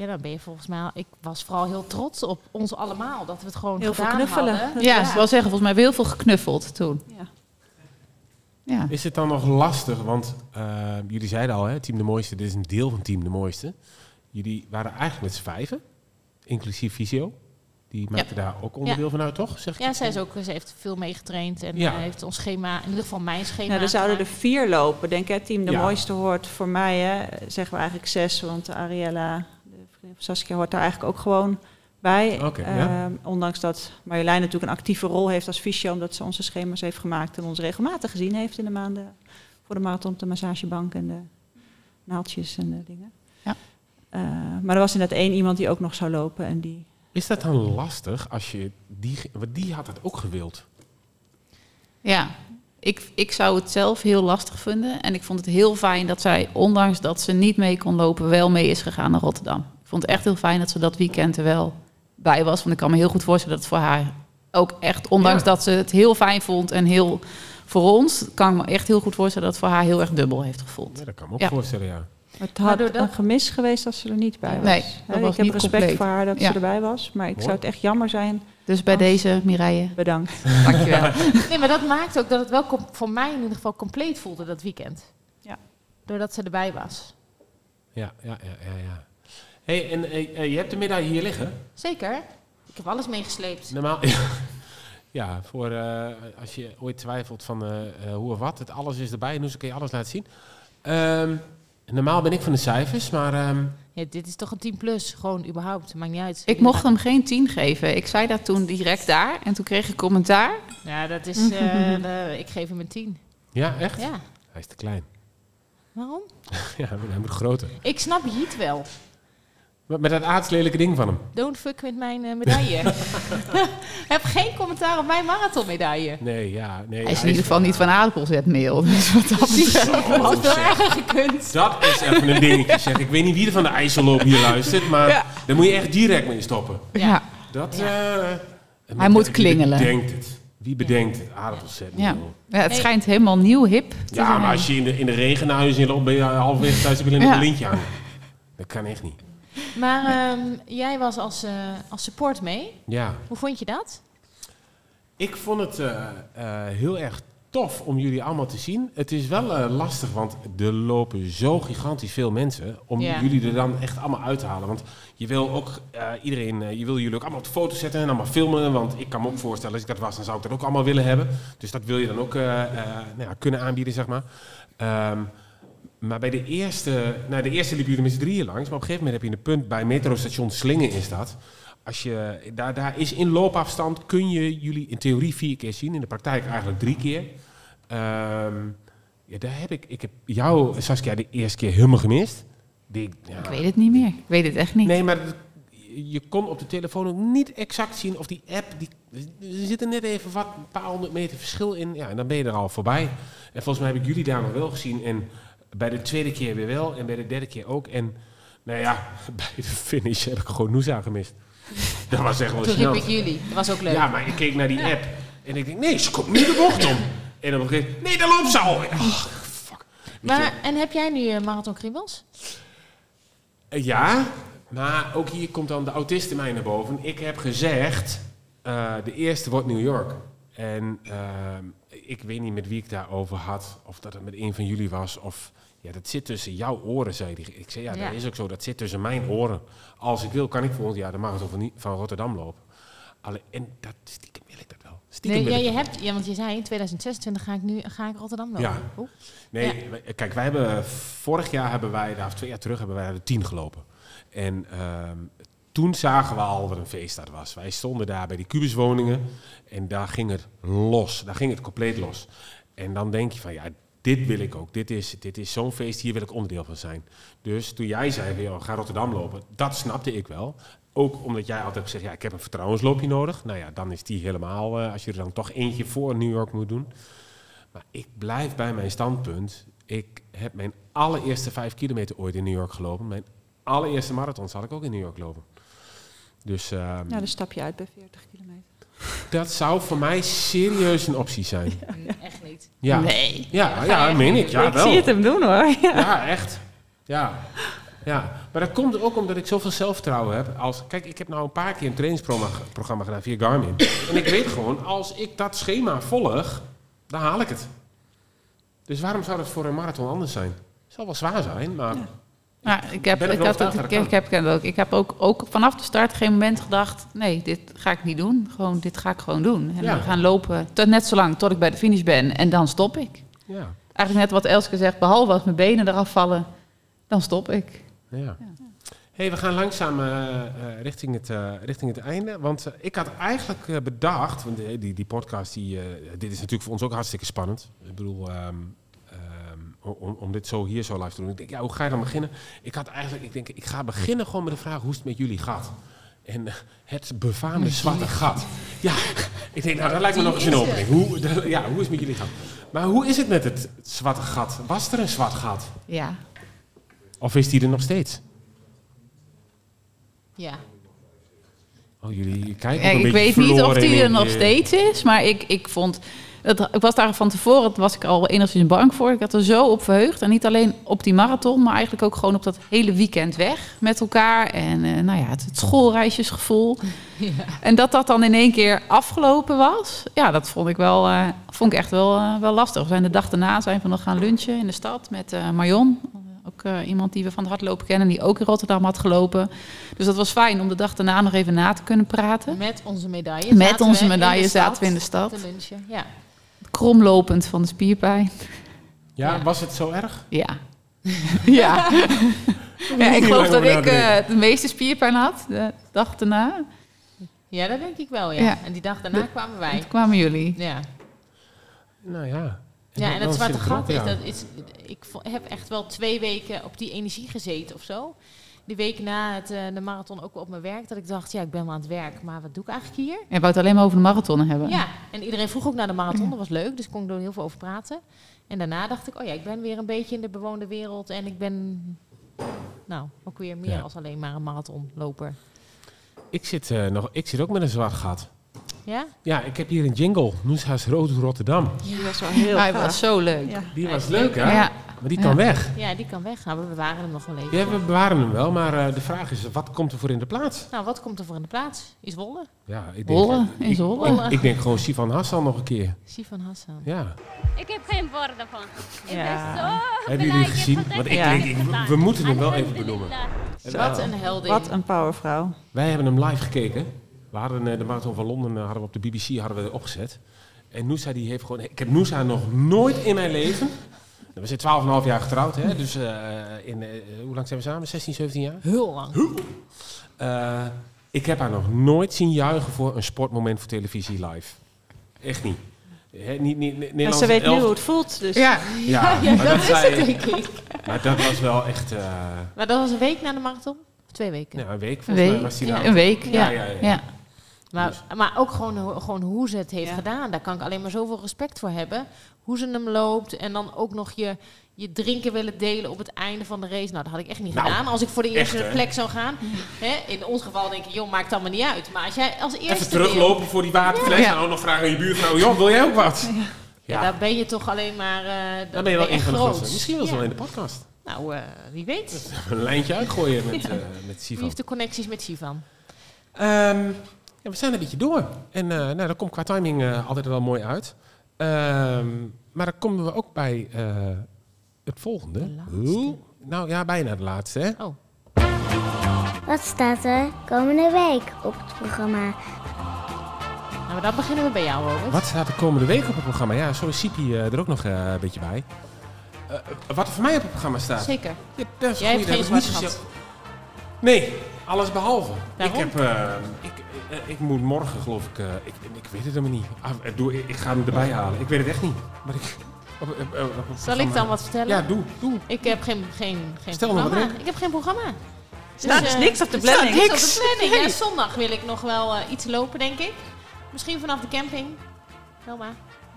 Ja, dan ben je volgens mij... Ik was vooral heel trots op ons allemaal, dat we het gewoon Heel veel gedaan knuffelen. hadden. ja, ik wil zeggen, volgens mij hebben we heel veel geknuffeld toen. Ja. Ja. Is het dan nog lastig? Want eh, jullie zeiden al, hè, Team de Mooiste, dit is een deel van Team de Mooiste. Jullie waren eigenlijk met z'n vijven, inclusief Visio. Die maakte daar ook onderdeel Ja. van uit, toch? Zeg ik Ja, zij is ook, ze heeft veel meegetraind en Ja. eh, heeft ons schema, in ieder geval mijn schema. Nou, er zouden er vier lopen. Denk hè, team de Ja. mooiste hoort voor mij, hè, zeggen we eigenlijk zes. Want Ariella, vriendin van Saskia, hoort daar eigenlijk ook gewoon bij. Ja. Ehm, ondanks dat Marjolein natuurlijk een actieve rol heeft als fysio, omdat ze onze schema's heeft gemaakt en ons regelmatig gezien heeft in de maanden voor de marathon, de massagebank en de naaldjes en de dingen. Ja. Eh, maar er was inderdaad één iemand die ook nog zou lopen en die... Is dat dan lastig als je die... Want die had het ook gewild. Ja, ik, ik zou het zelf heel lastig vinden. En ik vond het heel fijn dat zij, ondanks dat ze niet mee kon lopen, wel mee is gegaan naar Rotterdam. Ik vond het echt heel fijn dat ze dat weekend er wel bij was. Want ik kan me heel goed voorstellen dat het voor haar ook echt, ondanks Ja. dat ze het heel fijn vond en heel voor ons, kan ik me echt heel goed voorstellen dat het voor haar heel erg dubbel heeft gevoeld. Ja, dat kan me ook Ja. voorstellen, ja. Het had een gemis geweest als ze er niet bij was. Nee, Hè, dat was ik heb niet respect compleet. voor haar dat Ja. ze erbij was. Maar ik Mooi. zou het echt jammer zijn. Dus bij als- deze, Mireille. Bedankt. Dankjewel. Nee, maar dat maakt ook dat het wel voor mij in ieder geval compleet voelde dat weekend. Ja. Doordat ze erbij was. Ja, ja, ja, ja. ja. Hey, en eh, eh, je hebt de medaille hier liggen. Zeker. Ik heb alles meegesleept. Normaal, ja, voor eh, als je ooit twijfelt van hoe of wat, het alles is erbij en hoe ze kun je alles laten zien. Ehm, normaal ben ik van de cijfers, maar ehm, Ja, dit is toch een 10 plus, gewoon überhaupt. Maakt niet uit. Ik mocht hem geen 10 geven. Ik zei dat toen direct daar. En toen kreeg ik commentaar. Ja, dat is. eh, de- ik geef hem een 10. ja, echt? Ja. Hij is te klein. Waarom? ja, hij moet groter. Ik snap Jiet wel. Met, dat aardslelijke ding van hem. Don't fuck met mijn eh, medaille. heb geen commentaar op mijn marathonmedaille. Nee, ja, nee. Hij is in ieder geval niet van aardappelzetmeel. Dus wat dat had veel zeg. erger gekund. Dat is even een dingetje, zeg. Ik weet niet wie er van de IJsselloop hier luistert, maar Ja. daar moet je echt direct mee stoppen. Ja. Dat, Ja. eh, Hij moet wie klingelen. bedenkt het? Wie bedenkt het? Aardappelzetmeel. Ja. ja, het Hey. schijnt helemaal nieuw, hip te Ja, maar als je in de, in de regen naar huis in loopt, ben je halverwege thuis heb je een lintje aan. Dat kan echt niet. Maar ehm, jij was als, eh, als support mee. Ja. Hoe vond je dat? Ik vond het eh, eh, heel erg tof om jullie allemaal te zien. Het is wel lastig, want er lopen zo gigantisch veel mensen om Ja. jullie er dan echt allemaal uit te halen. Want je wil ook iedereen, je wil jullie ook allemaal op de foto zetten en allemaal filmen. Want ik kan me ook voorstellen, als ik dat was, dan zou ik dat ook allemaal willen hebben. Dus dat wil je dan ook nou ja, kunnen aanbieden, zeg maar. Ehm, maar bij de eerste, nou de eerste liepen jullie met z'n drieën langs. Maar op een gegeven moment heb je een punt bij metrostation Slingen is dat. Als je, daar, daar is in loopafstand, kun je jullie in theorie vier keer zien. In de praktijk eigenlijk drie keer. Ehm, ja, daar heb ik, ik heb jou, Saskia, de eerste keer helemaal gemist. Die, ja, Ik weet het niet meer. Ik weet het echt niet. Nee, maar je kon op de telefoon ook niet exact zien of die app... Die, er zit er net even wat, een paar honderd meter verschil in. Ja, en dan ben je er al voorbij. En volgens mij heb ik jullie daar nog wel gezien. En bij de tweede keer weer wel. En bij de derde keer ook. En nou ja, bij de finish heb ik gewoon Noosa gemist. Dat was echt wel Toen snel. riep ik jullie. Dat was ook leuk. Ja, maar ik keek naar die app. En ik denk, nee, ze komt nu de bocht om. En op een gegeven moment, nee, daar loopt ze al. Ach, fuck. Weet je Maar, en heb jij nu eh, marathon kriebels? Eh, Ja, maar ook hier komt dan de autist in mij naar boven. Ik heb gezegd, eh, de eerste wordt New York. En ehm, ik weet niet met wie ik daarover had, of dat het met een van jullie was, of ja, dat zit tussen jouw oren, zei hij. Ik zei, ja, Ja. dat is ook zo, dat zit tussen mijn oren. Als ik wil, kan ik volgend jaar de marathon van, Rotterdam lopen. Alleen, en dat, stiekem wil ik dat wel. Stiekem Nee, wil ja, ik je dat hebt, ja, want je zei in 2026 ga ik nu ga ik Rotterdam lopen. Ja. Nee, Ja. kijk, wij hebben vorig jaar hebben wij daar, of twee jaar terug, hebben wij de tien gelopen. En ehm, toen zagen we al wat een feest dat was. Wij stonden daar bij die kubuswoningen en daar ging het los. Daar ging het compleet los. En dan denk je van, ja, dit wil ik ook. Dit is, dit is zo'n feest, hier wil ik onderdeel van zijn. Dus toen jij zei, van, joh, ga Rotterdam lopen, dat snapte ik wel. Ook omdat jij altijd gezegd, ja, ik heb een vertrouwensloopje nodig. Nou ja, dan is die helemaal, eh, als je er dan toch eentje voor New York moet doen. Maar ik blijf bij mijn standpunt. Ik heb mijn allereerste vijf kilometer ooit in New York gelopen. Mijn allereerste marathon zal ik ook in New York lopen. Dus ehm, Nou, dan stap je uit bij 40 kilometer. dat zou voor mij serieus een optie zijn. Ja, Nee. ja, ja meen ik. Ja, ik wel. zie het hem doen hoor. Ja. Ja, echt. Ja. ja. Maar dat komt ook omdat ik zoveel zelfvertrouwen heb. Als, kijk, ik heb nou een paar keer een trainingsprogramma programma gedaan via Garmin. En ik weet gewoon, als ik dat schema volg, dan haal ik het. Dus waarom zou dat voor een marathon anders zijn? Het zal wel zwaar zijn, maar... Ja, ik heb, ik, had het, ik, heb ook. Ik heb ook, ook vanaf de start geen moment gedacht: nee, dit ga ik niet doen. Gewoon, dit ga ik gewoon doen. En Ja. we gaan lopen tot net zo lang tot ik bij de finish ben en dan stop ik. Ja. Eigenlijk net wat Elske zegt, behalve als mijn benen eraf vallen, dan stop ik. Ja. Hey, we gaan langzaam eh, eh, richting, het, eh, richting het einde. Want ik had eigenlijk bedacht, want die, die podcast, die, dit is natuurlijk voor ons ook hartstikke spannend. Ik bedoel, ehm, om, om dit zo hier zo live te doen. Ik denk, ja, hoe ga je dan beginnen? Ik had eigenlijk, ik denk, ik ga beginnen gewoon met de vraag, hoe is het met jullie gaat? En eh, het befaamde zwarte gat. Ja, ik denk, nou, dat lijkt me nog eens een opening. Hoe, ja, hoe is het met jullie gat? Maar hoe is het met het, zwarte gat? Was er een zwart gat? Ja. Of is die er nog steeds? Ja. Oh, jullie kijken Ja, een ik weet niet of die er nog steeds is, maar ik, ik vond Ik was daar van tevoren, was ik al enigszins bang voor. Ik had er zo op verheugd. En niet alleen op die marathon, maar eigenlijk ook gewoon op dat hele weekend weg met elkaar. En eh, nou ja, het, het schoolreisjesgevoel. En dat dat dan in één keer afgelopen was, ja, dat vond ik wel, eh, vond ik echt wel, eh, wel lastig. We zijn de dag daarna zijn we nog gaan lunchen in de stad met Marion. Ook iemand die we van het hardlopen kennen, die ook in Rotterdam had gelopen. Dus dat was fijn om de dag daarna nog even na te kunnen praten. Met onze medaille. Met onze medaille zaten we in de stad. Te lunchen, ja. Kromlopend van de spierpijn. Ja, was het zo erg? Ja. ja. ja, ik geloof dat ik eh, de meeste spierpijn had de dag daarna. Ja, dat denk ik wel, ja. Ja. En die dag daarna De- kwamen wij. Toen kwamen jullie. Ja. Nou ja. Ja, dan- en het zwarte gat is dat is, ik heb echt wel twee weken op die energie gezeten of zo. Die week na het, eh, de marathon ook op mijn werk, dat ik dacht, ja, ik ben wel aan het werk, maar wat doe ik eigenlijk hier? Je wou het alleen maar over de marathon hebben. Ja, en iedereen vroeg ook naar de marathon, dat was leuk, dus kon ik er heel veel over praten. En daarna dacht ik, oh ja, ik ben weer een beetje in de bewoonde wereld en ik ben, nou, ook weer meer Ja. als alleen maar een marathonloper. Ik zit, eh, nog, ik zit ook met een zwart gat. Ja? Ja, ik heb hier een jingle. Noeshuis Rood Rotterdam. Die was wel heel Hij was zo leuk. Ja. Die was is leuk, hè? Ja. Maar die Ja. kan weg. Ja, die kan weg, maar we bewaren hem nog wel even. Ja, we bewaren hem wel, maar eh, de vraag is, wat komt er voor in de plaats? Nou, wat komt er voor in de plaats? Is Wolle? Ja, ik denk, Wolle, in ik, Zwolle. ik, ik denk gewoon Sivan Hassan nog een keer. Sivan Hassan. Ja. Ik heb geen woorden van. Ik Ja. ben zo Hebben jullie gezien? Want ik Ja. denk, ik- we moeten hem wel even benoemen. Wat een heldin. Wat een powervrouw. Wij hebben hem live gekeken. We hadden eh, de Marathon van Londen eh, hadden we op de BBC hadden we opgezet. En Noosa die heeft gewoon... Ik heb Noosa nog nooit in mijn leven... We zijn 12,5 jaar getrouwd, hè? Dus eh, in, eh, hoe lang zijn we samen? 16, 17 jaar? Heel lang. Eh, ik heb haar nog nooit zien juichen voor een sportmoment voor televisie live. Echt niet. Hè, niet, niet, Nederlandse ze weet nu hoe het voelt. Dus. Ja. Ja, Ja, maar dat dat, is het, denk ik. Maar dat was wel echt... eh, Maar dat was een week na de marathon? Of twee weken? ja, een week Een volgens mij week. was die Ja, nou. een week, ja. Ja, ja, ja. ja. Maar, maar ook gewoon, gewoon hoe ze het heeft Ja. gedaan. Daar kan ik alleen maar zoveel respect voor hebben. Hoe ze hem loopt. En dan ook nog je, je drinken willen delen op het einde van de race. Nou, dat had ik echt niet Nou, gedaan. Als ik voor de eerste echt, plek zou gaan. Hè, in ons geval denk ik, joh, maakt allemaal niet uit. Maar als jij als eerste Even teruglopen voor die waterfles Ja. en ook nog vragen aan je buurvrouw... joh, wil jij ook wat? Ja, ja, daar ben je toch alleen maar... eh dan dan ben je wel een echt groot. Misschien wel zo Ja. in de podcast. Nou, eh, wie weet. Een lijntje uitgooien met, eh met Wie Sivan. heeft de connecties met Sivan? Ehm, ja, we zijn een beetje door. En eh nou, dat komt qua timing eh, altijd wel mooi uit. Ehm, maar dan komen we ook bij eh, het volgende. De laatste. Oeh, nou ja, bijna de laatste. Hè? Oh. Wat staat er komende week op het programma? Nou, maar dan beginnen we bij jou, Robert. Wat staat de komende week op het programma? Ja, zo is Sipi eh, er ook nog eh, een beetje bij. Eh, wat er voor mij op het programma staat. Zeker. Ja, dat is Jij hebt geen zwart niet gat. zo- Nee, alles behalve. Ik heb, eh, ik, eh, ik moet morgen geloof ik, eh, ik, ik weet het helemaal niet. Ah, eh, doe, ik, ik ga hem erbij halen. Ik weet het echt niet. Maar ik, Zal ik dan wat vertellen? Ja, doe, doe. Ik heb geen, geen, geen Stel programma. Ik heb geen programma. staat dus eh, niks op de er staat planning. niks op de planning. Ja, zondag wil ik nog wel eh, iets lopen, denk ik. Misschien vanaf de camping. Helma,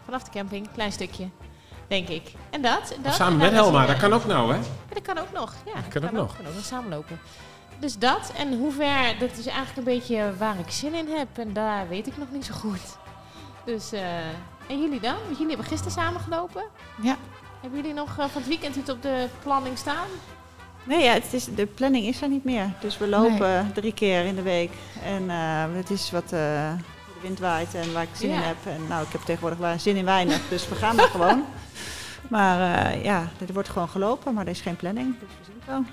vanaf de camping, klein stukje. Denk ik. En dat. En dat samen en met Helma, er- dat kan ook nou, hè? Ja, dat kan ook nog. Ja, dat kan ook nog. Kan ook nog samenlopen. Dus dat. En hoe ver, dat is eigenlijk een beetje waar ik zin in heb. En daar weet ik nog niet zo goed. Dus, eh, en jullie dan? Want jullie hebben gisteren samen gelopen. Ja. Hebben jullie nog eh, van het weekend iets op de planning staan? Nee, ja, het is, de planning is er niet meer. Dus we lopen drie keer in de week. En eh, het is wat de wind waait en waar ik zin Ja. in heb. En nou, ik heb tegenwoordig waar zin in weinig, dus we gaan er gewoon. Maar ja, er wordt gewoon gelopen, maar er is geen planning. Dus we zien het wel.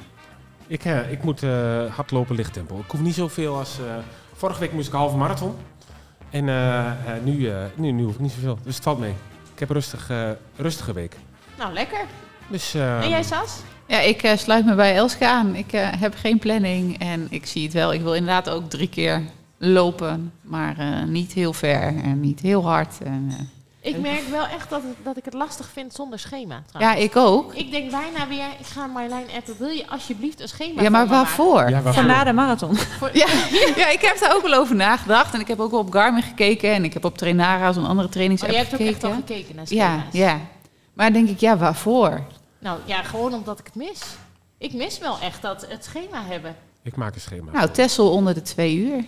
Ik, eh, ik moet eh hardlopen lichttempo. Ik hoef niet zoveel als... eh, vorige week moest ik een halve marathon. En nu, eh, nu, nu hoef ik niet zoveel. Dus het valt mee. Ik heb een rustig, eh, rustige week. Nou, lekker. Dus, eh, en jij, Sas? Ja, ik eh, sluit me bij Elske aan. Ik eh, heb geen planning en ik zie het wel. Ik wil inderdaad ook drie keer lopen, maar eh, niet heel ver en niet heel hard. En, eh, Ik merk wel echt dat, dat ik het lastig vind zonder schema. ja, Trouwens. ik ook. Ik denk bijna weer, ik ga Marjolein appen. Wil je alsjeblieft een schema Ja, maar waarvoor? Ja, waarvoor? Van na de marathon. Ja, ja, ik heb daar ook wel over nagedacht. En ik heb ook wel op Garmin gekeken. En ik heb op Trainara, zo'n andere Oh, trainingsapp jij hebt ook gekeken. echt al gekeken naar ja, schema's? ja. Maar dan denk ik, ja, waarvoor? Nou ja, gewoon omdat ik het mis. Ik mis wel echt dat het schema hebben. ik maak een schema. Nou, Tessel onder de twee uur.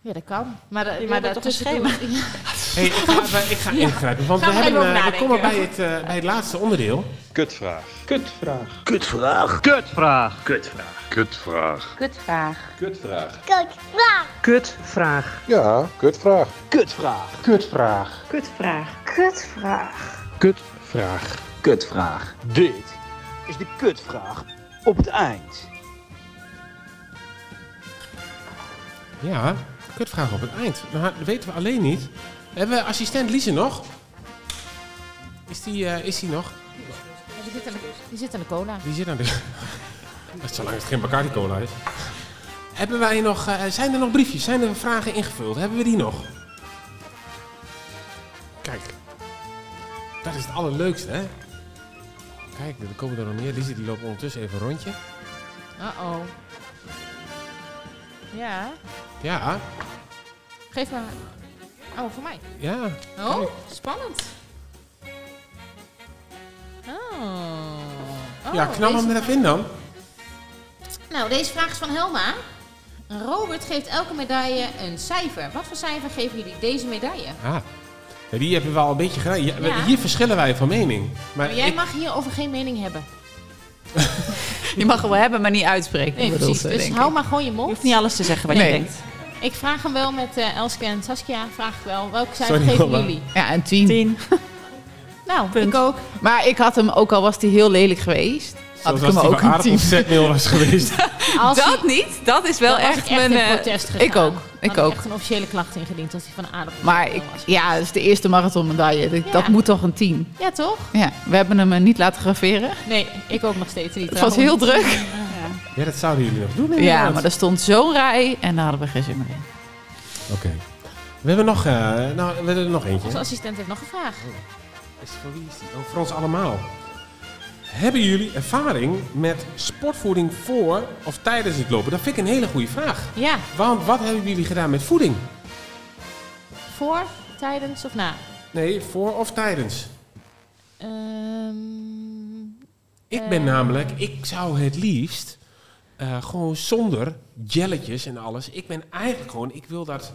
Ja, dat kan. Maar, Die maar hebben toch een daartussendoor- Hey, ik ga, even- ik ga Ja. ingrijpen, want we, hebben, eh, we komen bij het, eh, bij het laatste onderdeel. Kutvraag. Kutvraag. Kutvraag. Kutvraag. Kutvraag. Kutvraag. Kutvraag. Kutvraag. Kutvraag. Kutvraag. Ja, kutvraag. Kutvraag. Kutvraag. Kutvraag. Kutvraag. Kutvraag. Kutvraag. Dit is de kutvraag op het eind. Ja, kutvraag op het eind. Nou, dat weten we alleen niet. Hebben we assistent Lise nog? Is die, eh, is die nog? Die zit aan de, die zit aan de cola. Die zit aan de... Dat is zolang het geen Bacardi Cola is. Hebben wij nog... eh, zijn er nog briefjes? Zijn er vragen ingevuld? Hebben we die nog? Kijk. Dat is het allerleukste, hè? Kijk, er komen er nog meer. Lise die loopt ondertussen even een rondje. Uh-oh. Ja, Ja, geef maar. Oh, voor mij. ja. Oh, Kijk. spannend. Oh. Oh, ja, knal deze hem er even in dan. Nou, deze vraag is van Helma. Robert geeft elke medaille een cijfer. Wat voor cijfer geven jullie deze medaille? Ah. Die hebben we al een beetje gedaan. Ja, Ja. Hier verschillen wij van mening. Maar Maar jij ik- mag hierover geen mening hebben. Je mag het wel hebben, maar niet uitspreken. Nee, precies. Dus hou maar gewoon je mond. Je hoeft niet alles te zeggen wat je denkt. Ik vraag hem wel met eh, Elske en Saskia. Vraag ik wel, welke cijfer Sorry, geven jullie? Ja, een tien. Tien. Nou, ik ook. Maar ik had hem, ook al was hij heel lelijk geweest, had Zoals ik hem die ook van een tien. was geweest. Als dat hij- niet. Dat is wel echt, ik echt mijn... in eh, protest ik gegaan. ook. Ik Had ook. echt een officiële klacht ingediend als hij van een aardappel Maar ik, ja, dat is de eerste marathonmedaille. Dat, dat moet toch een tien. Ja, toch? Ja, we hebben hem eh, niet laten graveren. Nee, ik ook nog steeds niet. Het was heel druk. Ja, dat zouden jullie nog doen Ja, inderdaad. maar er stond zo'n rij en daar hadden we geen zin meer in. Oké. We hebben nog, eh, nou, we hebben er nog eentje. Onze assistent heeft nog een vraag. Is voor wie is die? Oh, voor ons allemaal. Hebben jullie ervaring met sportvoeding voor of tijdens het lopen? Dat vind ik een hele goede vraag. Ja, Want wat hebben jullie gedaan met voeding? voor, tijdens of na? Nee, voor of tijdens? Ehm, Ik ben eh, namelijk, ik zou het liefst eh, gewoon zonder jelletjes en alles. Ik ben eigenlijk gewoon, ik wil dat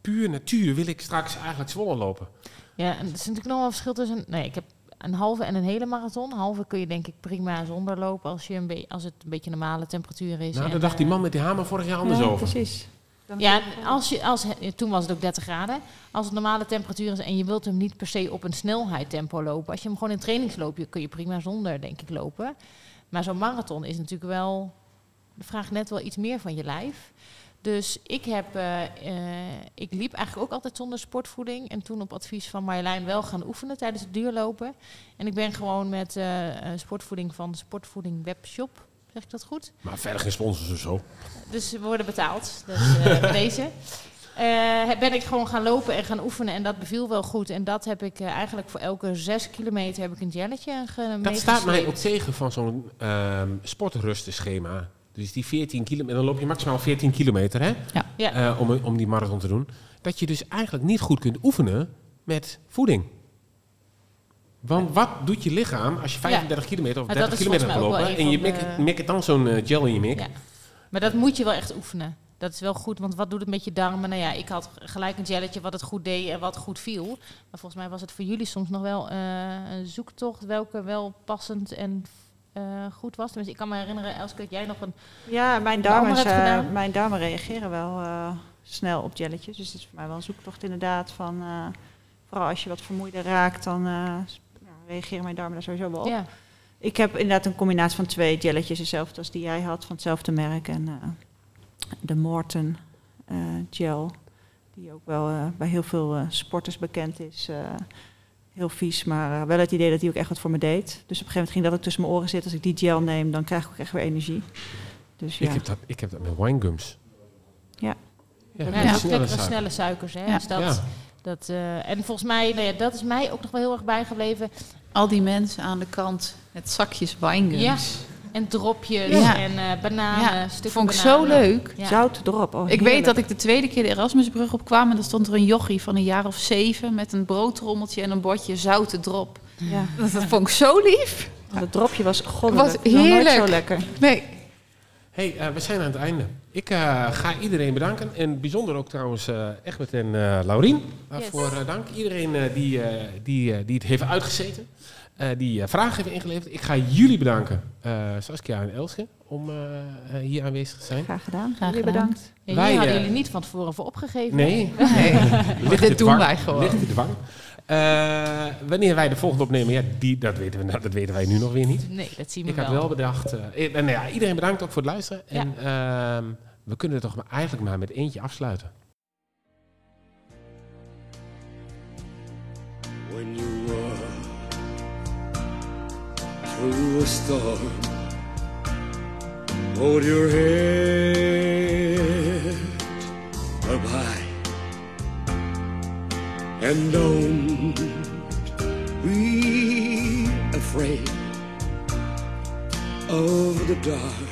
puur natuur, wil ik straks eigenlijk zwollen lopen. Ja, en er is natuurlijk nog wel verschil tussen... Nee, ik heb een halve en een hele marathon. Halve kun je denk ik prima zonder lopen als, je een be- als het een beetje normale temperatuur is. Nou, en, daar dacht die eh, man met die hamer vorig jaar anders Ja, over. precies. Dan Ja, als je, als, toen was het ook 30 graden. Als het normale temperatuur is en je wilt hem niet per se op een snelheidtempo lopen. Als je hem gewoon in trainingsloopje kun je prima zonder, denk ik, lopen. Maar zo'n marathon is natuurlijk wel... vraagt net wel iets meer van je lijf. Dus ik, heb, eh, eh, ik liep eigenlijk ook altijd zonder sportvoeding. En toen op advies van Marjolein wel gaan oefenen tijdens het duurlopen. En ik ben gewoon met eh, sportvoeding van Sportvoeding Webshop. Zeg ik dat goed? Maar verder geen sponsors of zo. Dus we worden betaald. Dus deze. Ben ik gewoon gaan lopen en gaan oefenen. En dat beviel wel goed. En dat heb ik eigenlijk voor elke zes kilometer heb ik een jelletje Dat staat mij ook tegen van zo'n ehm sportrustenschema. Dus die 14 kilometer, dan loop je maximaal 14 kilometer hè? Ja. Ja. Eh, om, om die marathon te doen. Dat je dus eigenlijk niet goed kunt oefenen met voeding. Want wat doet je lichaam als je 35 kilometer of Maar 30 dat is kilometer gaat volgens mij ook lopen wel en je mikt de- mikt dan zo'n eh, gel in je mik? Ja. Maar dat moet je wel echt oefenen. Dat is wel goed, want wat doet het met je darmen? Nou ja, ik had gelijk een jelletje wat het goed deed en wat goed viel. Maar volgens mij was het voor jullie soms nog wel eh, een zoektocht welke wel passend en eh, goed was. Tenminste, ik kan me herinneren, Elske, dat jij nog een... Ja, mijn darmen, eh, mijn darmen reageren wel eh, snel op jelletjes. Dus het is voor mij wel een zoektocht inderdaad van... vooral als je wat vermoeider raakt, dan reageren mijn darmen daar sowieso wel op. Ja. Ik heb inderdaad een combinatie van twee jelletjes, dezelfde als die jij had, van hetzelfde merk. En de Morton gel, die ook wel bij heel veel sporters bekend is. Heel vies, maar eh, wel het idee dat die ook echt wat voor me deed. Dus op een gegeven moment ging dat ook tussen mijn oren zitten. Als ik die gel neem, dan krijg ik ook echt weer energie. Dus ja. Ik, heb dat, ik heb dat met winegums. Ja. Ja, snelle suiker. suikers, hè? Ja. Dus dat, Ja. dat, eh, en volgens mij, nou ja, dat is mij ook nog wel heel erg bijgebleven. Al die mensen aan de kant met zakjes winegums. En dropjes Ja. en eh, bananen, Ja, stukken vond ik bananen. zo leuk. Ja. Zout erop. Oh, ik heerlijk. weet dat ik de tweede keer de Erasmusbrug opkwam en dan stond er een jochie van een jaar of zeven met een broodtrommeltje en een bordje zoute drop. Ja. Dat, dat vond ik zo lief. Het dropje was goddelijk. Was Nog nooit heerlijk. zo lekker. Nee. hey, eh, we zijn aan het einde. Ik eh, ga iedereen bedanken. En bijzonder ook trouwens eh Egbert en eh Laurien. Waarvoor eh, dank. Iedereen die, eh, die, die het heeft uitgezeten. Eh, die eh, vragen heeft ingeleverd. Ik ga jullie bedanken. eh, Saskia en Elske. Om hier aanwezig te zijn. Graag gedaan. Graag Jullie bedankt. Ja, Wij, hadden jullie niet van tevoren voor opgegeven. Nee. Nee. Ligt Dit doen wij gewoon. Ligt de dwang. Eh, wanneer wij de volgende opnemen, ja, die, dat, weten we, nou, dat weten wij nu nog weer niet. Nee, dat zien we Ik had wel. wel bedacht. eh, nou ja, iedereen bedankt ook voor het luisteren. En ehm, we kunnen het toch maar eigenlijk maar met eentje afsluiten. when you through a storm. Hold your head up high and don't be afraid of the dark.